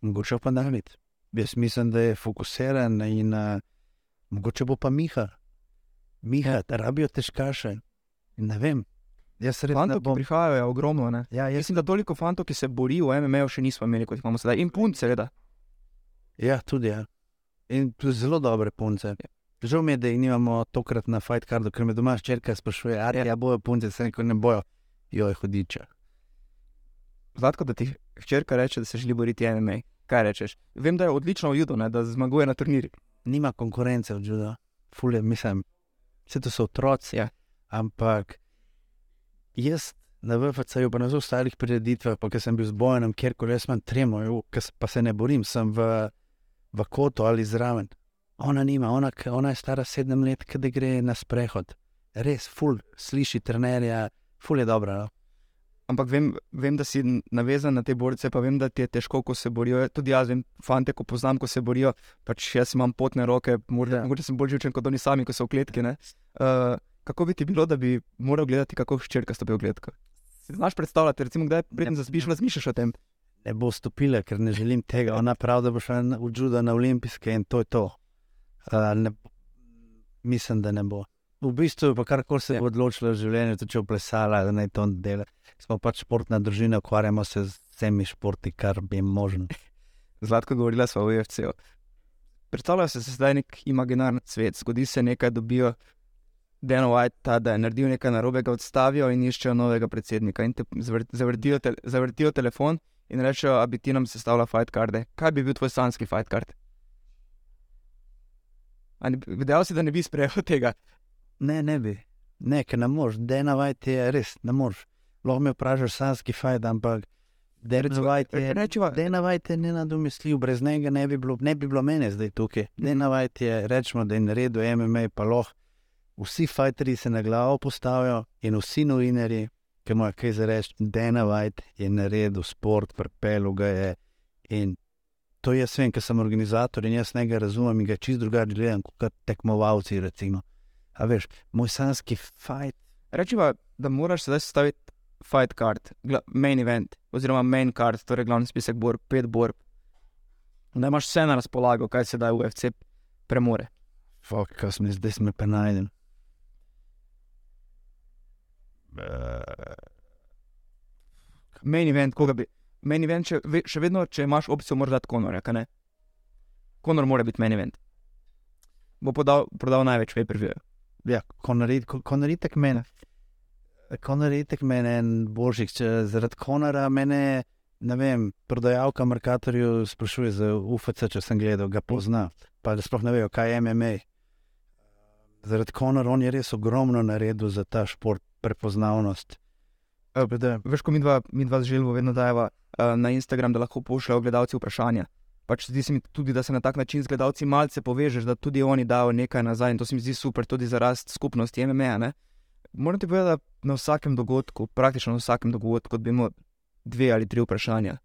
Mogoče pa David. Jaz mislim, da je fokusiran in uh, mogoče bo pa Miha. Miha, rabijo težkaše. Ne vem, Jaz res fantov, bom... prihajajo, je ogromno. Ja, jaz... Mislim, da toliko fantov, ki se borijo v MMA, še nismo imeli, kot imamo sedaj. In punce, seveda. Ja, tudi. Ja. In tudi zelo dobre punce. Ja. Žal mi je, da jih nimamo tokrat na fight cardu, ker me doma ščerka sprašuje, ali ja. ja bojo punce, se neko ne bojo, jo je hodiča. Zlatko, da ti ščerka reče, da se želi boriti MMA. Kaj rečeš? Vem, da je odlično v judo, ne, da zmaguje na turnirju. Nima konkurence v judo, fulje, mislim, vse to so otroci. Ja. Ampak jaz na VFC-ju, pa na vseh ostalih prireditvah, pa ker sem bil z bojem, kjer koli jaz imam tremo, pa se ne borim, sem v, v kotu ali zraven. Ona nima, ona, ona je stara sedem let, kdaj gre na sprehod. Res, ful, sliši trenerja, ful je dobro. No? Ampak vem, vem, da si navezan na te borce, pa vem, da ti je težko, ko se borijo. Tudi jaz, vem, fante, ko poznam, ko se borijo, pač jaz imam potne roke, morda ja. sem bolj živčen kot oni sami, ko so v kletki. Uh, kako bi ti bilo, da bi moral gledati, kako hčerka stopi v gledko? Si znaš predstavljati, recimo, kdaj pridem za spiš, razmišljaš o tem? Ne bo stopila, ker ne želim tega. Ona pravi, da bo šla v judo na olimpijske in to je to. Uh, ne, mislim, da ne bo. V bistvu pa kar koli se je ja. odločila v življenju, tudi če oplesala, da naj to dela. Smo pač športna družina, ukvarjamo se z vsemi športi, kar bi jim možno. Zlatko govorila smo o UFC-u. Predstavljajo se zdaj nek imaginarni svet, zgodi se nekaj, dobijo Dan White, ta, da je naredil nekaj narobe, ga odstavijo in iščejo novega predsednika. In te zavrtijo, te, zavrtijo telefon in rečejo, da bi ti nam sestavljal fight card. Kaj bi bil tvoj sanski fight card? Videl si, da ne bi sprejel tega? Ne, ne bi. Ne, ker ne moreš. Dan White je res, ne moreš. Lahko me vprašaš, sanski fight, ampak. Dan White je nenadomestljiv, brez njega ne bi bilo, ne bi bilo mene zdaj tukaj. Dan White je, rečemo, da je naredil MMA, pa lahko vsi fajteri se na glavo postavijo in vsi novinari, ki imajo kaj za reči, Dana White je naredil šport, prepel ga je. In to jaz vem, ker sem organizator in jaz nekaj razumem in ga čist drugače gledam kot tekmovalci. Recimo. A veš, moj sanski fajt. Rečemo, da moraš sedaj staviti fight card, main event, oziroma main card, torej glavni spisek borb, pet borb. Da imaš vse na razpolago, kaj se da v UFC premore. Fok, kaj sem zdaj, smo pa najdem. Meni vem, koga bi. Meni vem, če, še vedno, če imaš opcijo, moraš dati Konor. Konor mora biti meni vem. Bo podal, prodal največ, ve prvi. Ja, Konor je tek meni. Konor je tek meni en božjih. Zaradi Konora mene, ne vem, prodajalka Markatorju sprašuje za UFC, če sem gledal, ga pozna. Pa da sploh ne vejo, kaj je MMA. Zaradi Konora on je res ogromno naredil za ta šport prepoznavnost. Uh, veš, ko mi dva, mi dva želimo vedno dajeva uh, na Instagram, da lahko pošljajo gledalci vprašanja. Pač zdi se mi tudi, da se na tak način z gledalci malce povežeš, da tudi oni dajo nekaj nazaj in to se mi zdi super, tudi za rast skupnosti MMA. Moram ti povedati, da na vsakem dogodku, praktično na vsakem dogodku, bi imel dve ali tri vprašanja.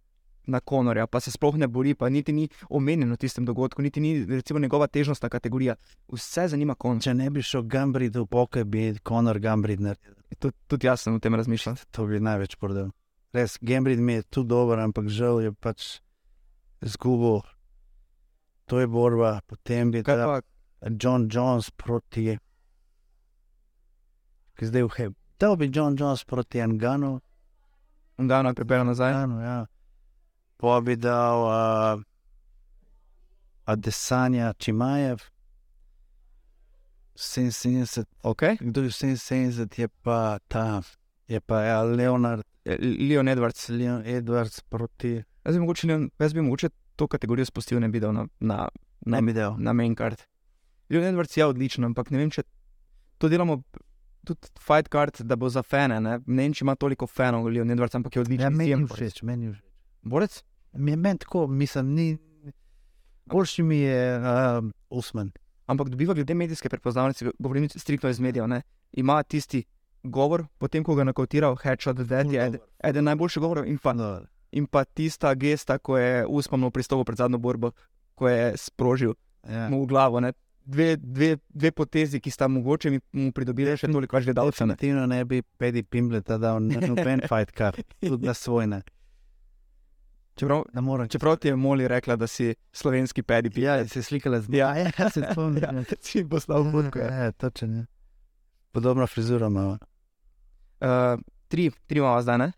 Na Konorja, pa se sploh ne bori, pa niti ni omenjen v tistem dogodku, niti ni recimo, njegova težnostna kategorija. Vse zanima Konor. Če ne bi šel Gambrid v pokoj, bi Konor Gambrid naredil. Tudi, tudi jaz sem o tem razmišljal. To bi največ prodal. Res, Gambrid mi je tu dober, ampak žal je pač zgubil. To je borba, potem bi Kaj ta John Jones proti. Ki zdaj vhe. Dal bi John Jones proti Anganu. da je pripeljal nazaj? Anganu ja. Pa bi dal uh, Adesanya Čimajev. 77, Okay. kdo je 77, je pa ta, je pa ja, Leonard, Leon Edwards. Leon Edwards proti. Jaz bi, mogoče, jaz bi mogoče to kategorijo spustil, ne bi dal na, na, Ne na, bi dal. na main card. Leon Edwards je odličen, ampak ne vem, če to delamo. Tudi fight card, da bo za fane. Ne, ne vem, če ima toliko fanov, Leon Edwards, ampak je odličen. Ja, meni je izjemen borec. všeč, meni je všeč. Borec? Mi je meni tako, mislim, ni. Boljši mi je uh, Usman. ampak dobiva glede medijske prepoznavnosti, govorim striktno iz medijev. Ne? Ima tisti govor, potem ko ga je nakotiral, headshot, dead je eden, eden najboljših govorov, in pa, No, in pa tista gesta, ko je uspomnil pristopil pred zadnjo borbo, ko je sprožil ja. mu v glavo. Ne? Dve, dve, dve potezi, ki sta mogoče mi- mu pridobili še toliko več gledalcev. ne. Definitivno ne bi Pedi Pimbleta dal na noben fight card, tudi na svoj ne. Čeprav, morem. čeprav ti je Moli rekla, da si slovenski pedi. Ja, se je slikala z Ja. ja, se spomnim. ja, si jim poslal fotko. Ja. Ja, točno. Ja. Podobna frizura ima. Uh, tri, tri imamo zdaj, ne?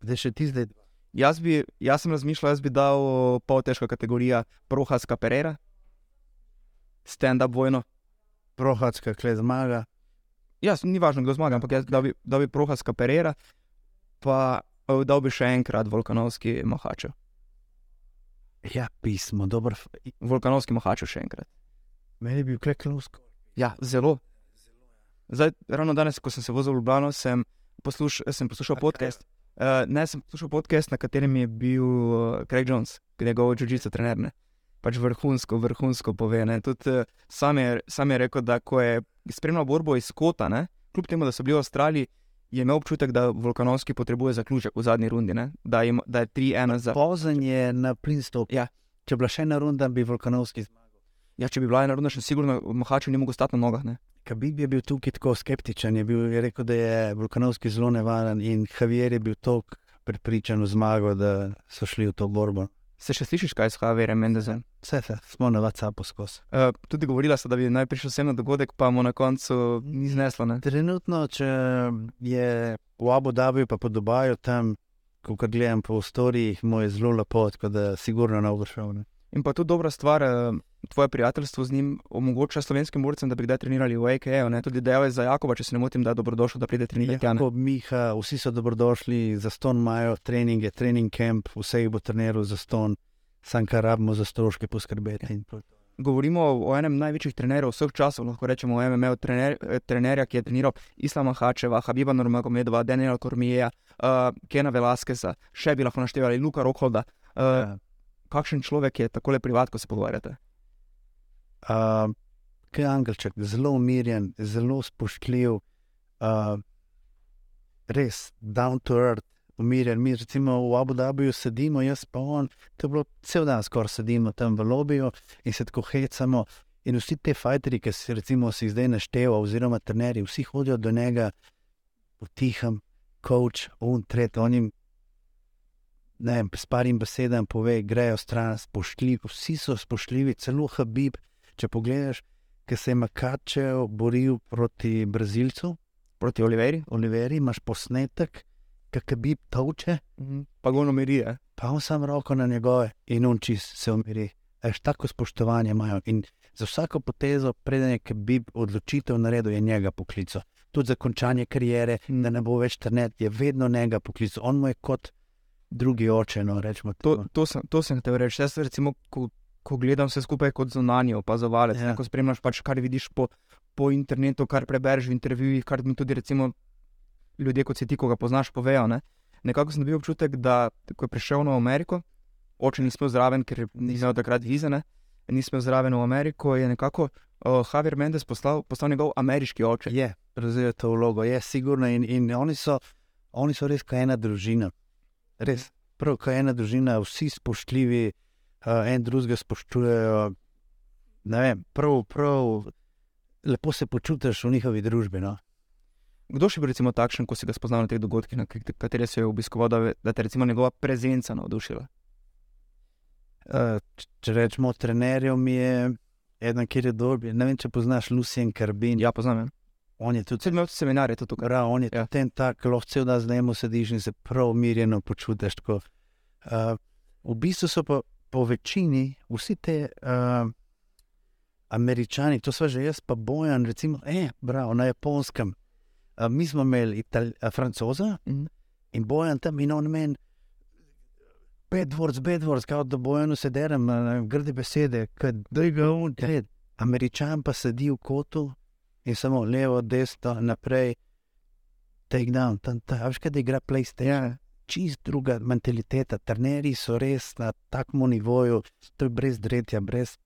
Zdaj še ti zdaj. Jaz, bi, jaz sem razmišljal, jaz bi dal pol težka kategorija Prohaska Pereira, stand-up vojno. Prohacka, kle zmaga. Jaz, ni važno, kdo zmaga, ampak jaz dal bi, dal bi Prohaska Pereira, pa eh, dal bi še enkrat Volkanovski Mahačev. Ja, pismo, dober. f- Volkanovski Mahačev še enkrat. Meni bi bil kleklovsko. Ja, zelo. Zdaj, ravno danes, ko sem se vozil v Ljubljano, sem, posluš, sem poslušal podcast. Uh, ne, sem poslušal podcast, na katerem je bil uh, Craig Jones, njegov čučica trener. Ne. Pač vrhunsko, vrhunsko pove. ne. Tudi uh, sam, je, sam je rekel, da ko je spremljal borbo iz Kota, ne, kljub temu, da so bili v Avstraliji, je imel občutek, da Volkanovski potrebuje zaključek v zadnji rundi, ne. da, da je 3-1 za. Pozen je na plin stop. Ja. Če bi bila še ena runda, bi Volkanovski zmagal. Ja, če bi bila ena runda, še sigurno Mahačev ni mogel stati na nogah. Ne. Kabib je bil tukaj tako skeptičen, je, bil, je rekel, da je Volkanovski zelo nevaren in Javier je bil tako prepričan v zmago, da so šli v to borbo. Se še slišiš, kaj s Javierjem Mendezem? Vse se, smo na WhatsAppu skozi. Uh, tudi govorila sta, da bi naj prišel sem na dogodek, pa mu na koncu ni zneslo. Ne? Trenutno, če je v Abu Dhabiju, pa po Dubaju, tam, ko gledam po storijih, mu je zelo lepo, tako da sigurno ne bo šel. Ne. In pa tudi dobra stvar, eh, tvoje prijateljstvo z njim omogoča slovenskim borcem, da bi kdaj trenirali v AKE. Tudi dejal je za Jakoba, če se ne motim, da je dobrodošel, da pride trenirati. Tako Miha, vsi so dobrodošli, za ston imajo treninge, trening camp, vse jih bo treniral za ston, sam kar rabimo za stroške poskrbeti. Govorimo o enem največjih trenerjev vseh časov, lahko rečemo o MMA, trener, eh, trenerja, ki je treniral Islama Hačeva, Habiba Nurmagomedova, Daniela Kormijeja, uh, Kena Velaskeza, še bi lahko naštevali Luka Rokholda. Uh, Ja. Kakšen človek je tako privat, ko se pogovarjate? Uh, Kaj je Angelček, zelo umirjen, zelo spoštljiv, uh, res down to earth, umirjen. Mi recimo v Abu Dhabiju sedimo, jaz pa on, to je bilo cel dan skoraj sedimo tam v lobiju in se tako hecamo. In vsi ti fajteri, ki se recimo si zdaj naštevajo, oziroma trenerji, vsi hodijo do njega potihem, coach, un, tret, on jim. Ne vem, s parim besedami pove, grejo stran, spoštljivi, vsi so spoštljivi, celo Habib. Če pogledaš, ki se je Makačev boril proti Brazilcu, Proti Oliveri? Oliveri, imaš posnetek, ki bi toče, Pa go nomirije. pa on sam roko na njegove in on čist se umiri. Eš tako spoštovanje imajo in za vsako potezo, preden je Kebib odločitev naredil, je njega poklical. Tudi za končanje karijere, Mm. da ne bo več trenet, je vedno njega poklical. On mu je kot drugi oče, no To, to, sem, to sem te reči. Jaz, recimo, ko, ko gledam vse skupaj kot zunanji opazovalec, Ja. ko spremljaš, pač, kar vidiš po, po internetu, kar prebereš v intervjujih, kar mi tudi recimo, ljudje, kot si ti, ko ga poznaš, povejo. Ne? Nekako sem dobil občutek, da ko je prišel v Ameriko, oče nismo zraven, ker imel takrat vize, ne? nismo zraven v Ameriko, je nekako uh, Javier Mendes poslal, postal njegov ameriški oče. Je, prevzel to vlogo, je sigurno in, in oni, so, oni so res kot ena družina. Res. prav, ko je ena družina, vsi spoštljivi, uh, en drugega spoštujejo. Vem, prav, prav, lepo se počutiš v njihovi družbi. No? Kdo še bi recimo takšen, ko si ga spoznal na teh dogodkih, na katere si je obiskoval, da, da te recimo njegova prezenca navdušila? Uh, če rečemo, trenerjev mi je eden, ki je dober. Ne vem, če poznaš Lucien Carbin. Ja, poznam. ja. On je tudi imel seminarje tudi tukaj. Ra, on je Ja. ja. ten tak, lahko cel dan z njim sediš in se prav umirjeno počutiš. tako. Uh, v bistvu so pa po večini vsi te uh, američani, to smo že jaz, pa bojan, recimo, eh, bravo, na japonskem. Uh, mi smo imeli Itali uh, francoza Mhm. in bojan tam in on meni. Bedvorc, bedvorc, kao da bojano se derem, a ne, grde besede, da je ga unter. Američan pa sedi v kotu in samo levo, desno, naprej, take down, tam, tam, veš, kaj igra PlayStation. Ja. Čist druga mentaliteta, trenerji so res na takem nivoju, to je brez dretja, brez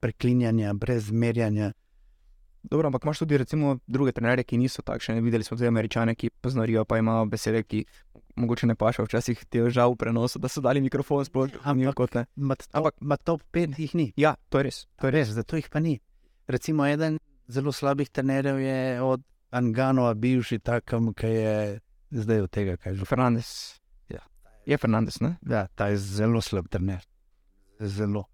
preklinjanja, brez merjanja. Dobro, ampak imaš tudi recimo druge trenerje, ki niso takšni. Videli smo tudi američane, ki poznarijo, pa imajo besede, ki mogoče ne pašajo. Včasih ti je žal v prenosu, da so dali mikrofon sploh. Ampak-. Ampak Ampak- top 5 jih ni. Ja, to je res. To je res, zato jih pa ni. Recimo, eden zelo slabih trenerjev je od Anganova, bivši takem, ki je zdaj od tega, kaj že. Fernandez. Ja. Je Fernandez, ne? Ja, ta je zelo slab trener. Zelo.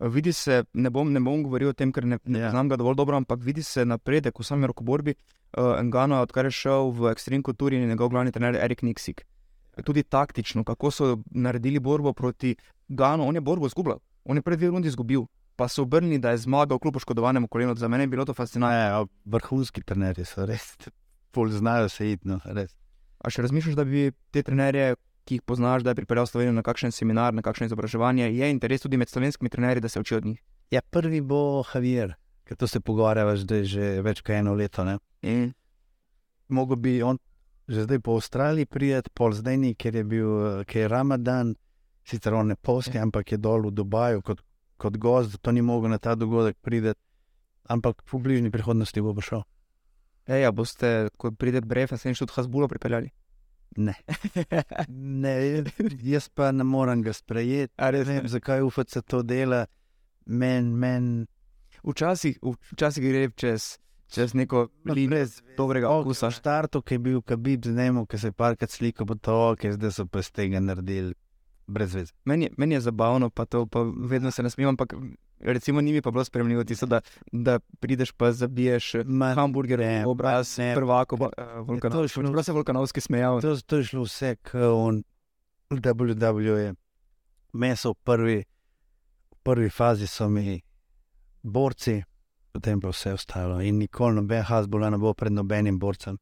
Vidi se, ne bom, ne bom govoril o tem, ker ne, ne Ja. znam ga dovolj dobro, ampak vidi se napredek v sami rokoborbi. Uh, Engano, odkar je šel v ekstrem kulturi in njegov glavni trener Erik Niksik. Tudi taktično, kako so naredili borbo proti Ganu, on je borbo izgubljal, on je pred dve rundi izgubil, pa so obrnili, da je zmagal kljub poškodovanemu kolenu. Za mene je bilo to fascinantno. Ja, vrhunski trenerji so res, pol znajo se iti. No, res. A še razmišljaš, da bi te trenerje, ki jih poznaš, da je pripeljal Slovenijo na kakšen seminar, na kakšno izobraževanje, je interes tudi med slovenskimi trenerji, da se učijo od njih? Ja, prvi bo Javier, ker to se pogovarjava zdaj že več kot eno leto. Ne. In Mogoče bi on že zdaj po Avstraliji prijeti, pol zdaj ni, ker je bil ker je Ramadan, sicer on ne posti, Ja. ampak je dol v Dubaju kot, kot gost, zato ni mogel na ta dogodek priti. Ampak v bližnji prihodnosti bo šel. Ej, a boste, ko pride Bref, se tudi Hasbulo pripeljali? Ne. ne, jaz pa ne morem ga sprejeti. Ne vem, zakaj UFC to dela. Men, men, Včasih, včasih gre čez, čez neko linijo dobrega okusa. V štartu, ki je bil Kabib z njim, ki se je parkrat slikal po to, ki zdaj so pa iz tega naredili brez veze. Meni, meni je zabavno, pa to pa vedno se nasmejim, ampak recimo njimi pa bilo spremljivo tisto, da, da prideš pa zabiješ Ma, hamburger ne, obraz, ne. prvako, uh, Ja, to vulkanov. je šlo- Čeprav se vulkanovski smejal. To, to je šlo vse, kot on, WWE. Meso v prvi, v prvi fazi so mi borci, potem pa vse ostalo. In nikoli noben Hasbula ne bo pred nobenim borcem.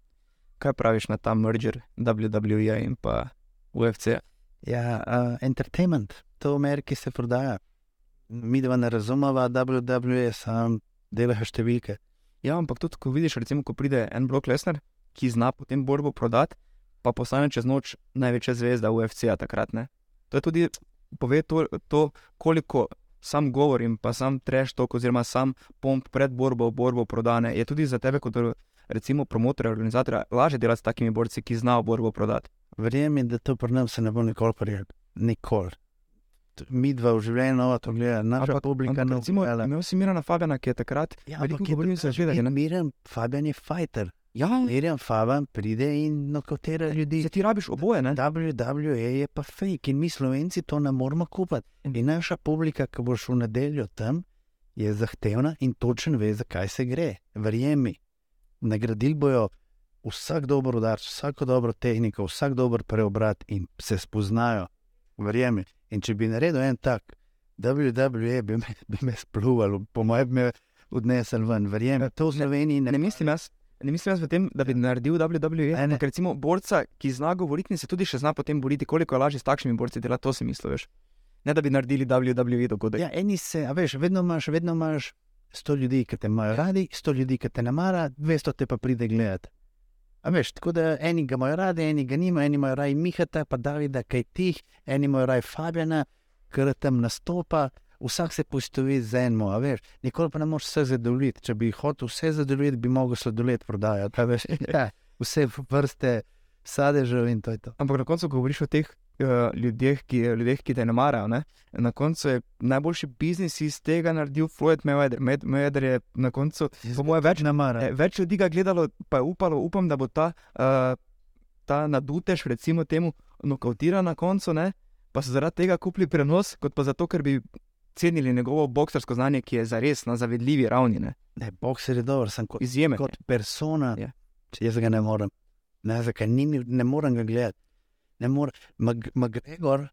Kaj praviš na ta merger WWE in pa UFC? Ja, uh, entertainment, to v Ameriki se prodaja. Mi dva ne razumeva, WWE, sam delajo številke. Ja, ampak tudi, ko vidiš, recimo, ko pride en blok Lesnar, ki zna potem borbo prodati, pa postane čez noč največja zvezda UFC-a takrat. Ne? To je tudi pove to, to, koliko sam govor in pa sam treš tok, oziroma sam pomp pred borbo, borbo prodane, je tudi za tebe, kot recimo promotorja, organizatorja, lažje delati s takimi borci, ki znajo borbo prodati. Verjemi, da to pri nas se ne bo nikoli prijel. Nikoli. Mi dva v življenju nova to gleda, naša Ampak- publika ampak recimo, imel si Mirana Fabjana, ki je takrat Ja, veliko ampak je govoril za življenje, ne? Miren Fabian je fighter. Ja, Miren Fabian pride in nokotera ljudi. se ti rabiš oboje, ne? WWE je pa fake in mi slovenci to ne moremo kupiti. In naša publika, ki bo šel v nedeljo tam, je zahtevna in točen ve, zakaj se gre. Verjemi, nagradili bojo vsak dober udarc, vsako dobro tehniko, vsak dober preobrat in se spoznajo. Verjemi. In če bi naredil en tak, WWE bi me, bi me spluval, po mojem, me odnesel ven. Verjemi, to v Sloveniji ne, Ne mislim jaz. Ne mislim jaz v tem, da bi naredil WWE, Ne, ne. recimo borca, ki zna govoriti in se tudi še zna potem boriti, koliko je lažje s takšnimi borci delati, to si misliš. Ne da bi naredili WWE dogodek. Ja, eni se, a veš, vedno imaš, vedno imaš sto ljudi, ki te imajo radi, sto ljudi, ki te ne mara, dvesto te pa pride gledati. A veš, tako da eni ga imajo radi, eni ga nima, eni imajo raj Mihata, pa Davida, kaj tih, eni imajo raj Fabjana, ker tam nastopa, vsak se poistovi z enim, a veš, nikoli pa ne moreš vse zadovoljiti. Če bi hotel vse zadovoljiti, bi mogel sladoled prodajati, a veš, ja, vse vrste sadežev in to je to. Ampak na koncu, ko govoriš o teh ljudeh, ki, ljudeh, ki te ne marajo. Ne? Na koncu je najboljši biznis iz tega naredil Floyd Mayweather. Med, Mayweather je na koncu, po mojem, več, eh, več ljudi ga gledalo, pa je upalo, upam, da bo ta, uh, ta nadutež, recimo temu, nokautiran na koncu, ne? pa so zaradi tega kupili prenos, kot pa zato, ker bi cenili njegovo boksarsko znanje, ki je zares na zavedljivi ravni. Ne? Ne, bokser je dober, sem kot, Izjemen. je. kot persona. Ja. Jaz ga ne morem. Ne, zakaj ni, ne morem ga gledati. Ne morem. Mag, Magregor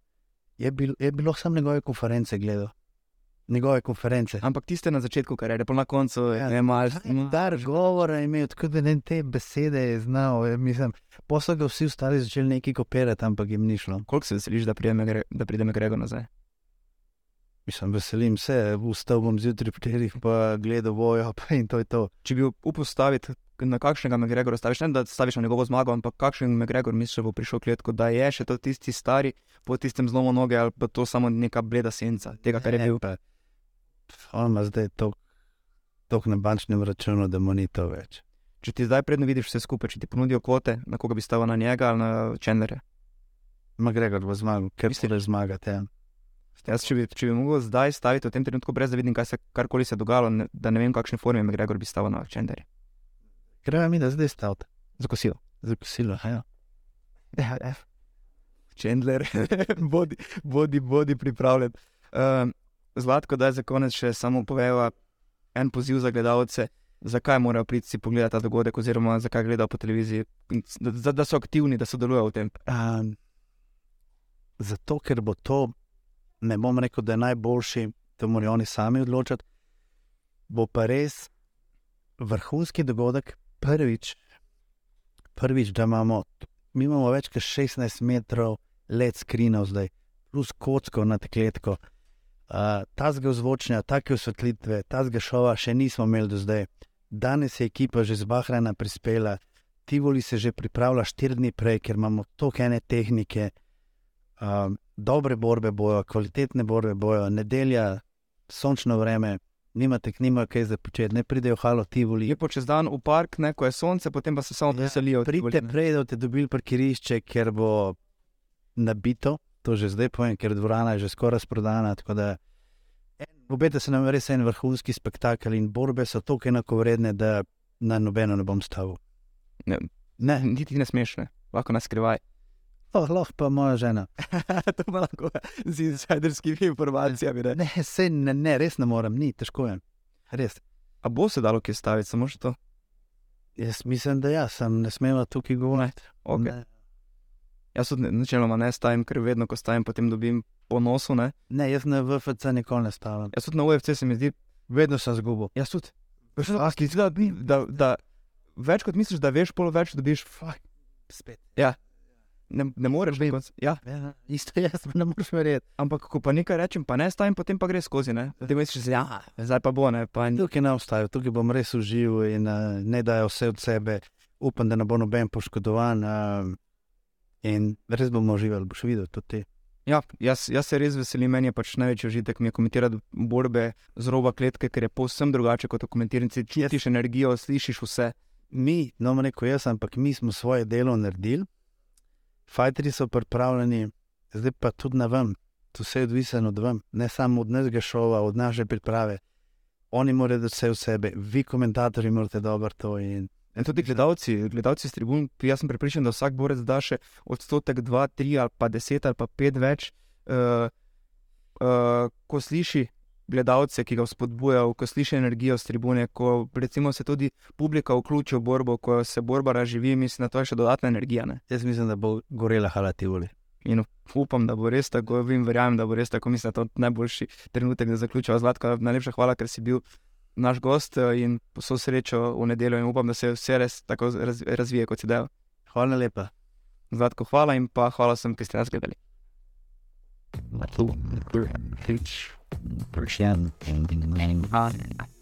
je, bil, je bilo samo njegove konference gledal. Njegove konference. Ampak tiste na začetku kariere, pa na koncu Ja, je malo. Dar govora je imel, tako da ne te besede je znal. je, Mislim, posel ga vsi ostali začeli nekaj kopirati, ampak jim ni šlo. Koliko se veseliš, da pride, da pride Grego nazaj? Mislim, veselim se, vstal bom zjutraj ob štirih, pa gledal bojo, pa in to je to. Če bi upal staviti, na kakšnega Megregora staviš, ne da staviš na njegovo zmago, ampak kakšen Megregor misliš, da bo prišel kletko, da je še to tisti stari, po tistem zlomu noge ali pa to samo neka bleda senca tega, kar je Ne, bil. pa, On ima zdaj toliko na bančnem računu, da mu ni to več. Če ti zdaj predno vidiš vse skupaj, če ti ponudijo kvote, na koga bi stavil na njega ali na Chandlerja. Magregor bo zmagal, ker misli, da zmagate. Ja. Jaz, če bi, če bi mogel zdaj staviti v tem trenutku, brez da vidim, kaj se karkoli se dogajalo, ne, da ne vem, formi je Megregor bi stavil na Chandlerja. Gremo mi, da zdaj stavite. Za kosilo. Za kosilo, ja. Ja, ja. Chandler, bodi, bodi, bodi pripravljen. Um, Zlatko, da je za konec še samo poveva en poziv za gledalce, zakaj morajo priti si pogledati ta dogodek, oziroma zakaj gledajo po televiziji, da, da so aktivni, da sodelujejo v tem. Um, zato, ker bo to, ne bom rekel, da je najboljši, to morajo oni sami odločiti. Bo pa res vrhunski dogodek, prvič, prvič da imamo, mi imamo več kot 16 metrov let skrinov zdaj, plus kocko na tekletko. Uh, Tazga ozvočnja, take osvetlitve, tazga šova še nismo imeli do zdaj. Danes je ekipa že z Bahrajna prispela, Tivoli se že pripravlja štiri dni prej, ker imamo toliko ene tehnike, um, dobre borbe bojo, kvalitetne borbe bojo, nedelja, sončno vreme, nimate, nimajo kaj za početi, ne pridejo halo Tivoli. Je pa čez dan v park, ne, ko je sonce, potem pa se samo Ja, preselijo. v Pridite prej, da boste dobili parkirišče, ker bo nabito, to že zdaj povem, ker dvorana je že skoraj razprodana. tako da en- Obeta se nam res en vrhunski spektakel in borbe so tako enakovredne, da na nobeno ne bom stavil. Ne. Ne, Niti ne smeš, lahko nas skrivaj. Oh, lahko pa moja žena. to pa lahko z insiderskimi informacijami. Ne. Ne, se ne, ne, res ne morem, ni težko je. Res. A bo se dalo kje staviti, samo še to? Jaz mislim, da ja, sem ne smela tukaj govoriti. Okay. Ne. Jaz tudi načeloma ne stavim, ker vedno, ko stavim, potem dobim po nosu. Ne. ne, jaz na VFC nikoli ne stavim. Jaz tudi na UFC se mi zdi, Vedno sem zgubil. jaz tudi. Veš, da, da, da, da več kot misliš, da veš, pol več dobiš. Fuck. Spet. Ne, ne moreš biti. Ja, Ja, isto jaz pa ne moreš verjeti. ampak ko pa nekaj rečem, pa ne stavim, potem pa gre skozi. Ne. Potem misliš, ja, zdaj pa bo. Ne, pa, Tukaj ne ostajajo, tukaj bom res užival in uh, ne dajo vse od sebe. Upam, da ne bo noben poškodovan. Uh, in res bomo uživali, boš videl tudi ti. ja, jaz, jaz se res veselim, meni je pač največji užitek mi je komentirati borbe z roba kletke, ker je povsem drugače kot v komentiranci. Čutiš energijo, slišiš vse. Mi, no, bom rekel jaz, ampak mi smo svoje delo naredili, fajteri so pripravljeni, zdaj pa tudi na vam, to vse je odvisno od vam, ne samo od našega šova, od naše priprave. Oni morajo dati vse v sebe, vi, komentatorji, morate dobro to. In, In tudi gledalci, gledalci s tribun, jaz sem prepričan, da vsak borec da še odstotek, dva, tri ali pa deset ali pa pet več, uh, uh, ko sliši gledalce, ki ga spodbujajo, ko sliši energijo s tribune, ko recimo se tudi publika vključi v borbo, ko se borba razživi, mislim, da to je še dodatna energija. Ne? jaz mislim, da bo gorela halativoli. In upam, da bo res tako, vem, verjamem, da bo res tako, mislim, da je to najboljši trenutek, da zaključiva. Zlatka, najlepša hvala, ker si bil naš gost in vso srečo v nedeljo in upam, da se vse res tako raz, razvije, kot si dejal. Hvala lepa. Zlatko, hvala in pa hvala vsem, ki ste nas gledali. Matum, Perhan, Hitch, Persian, and in Manhattan.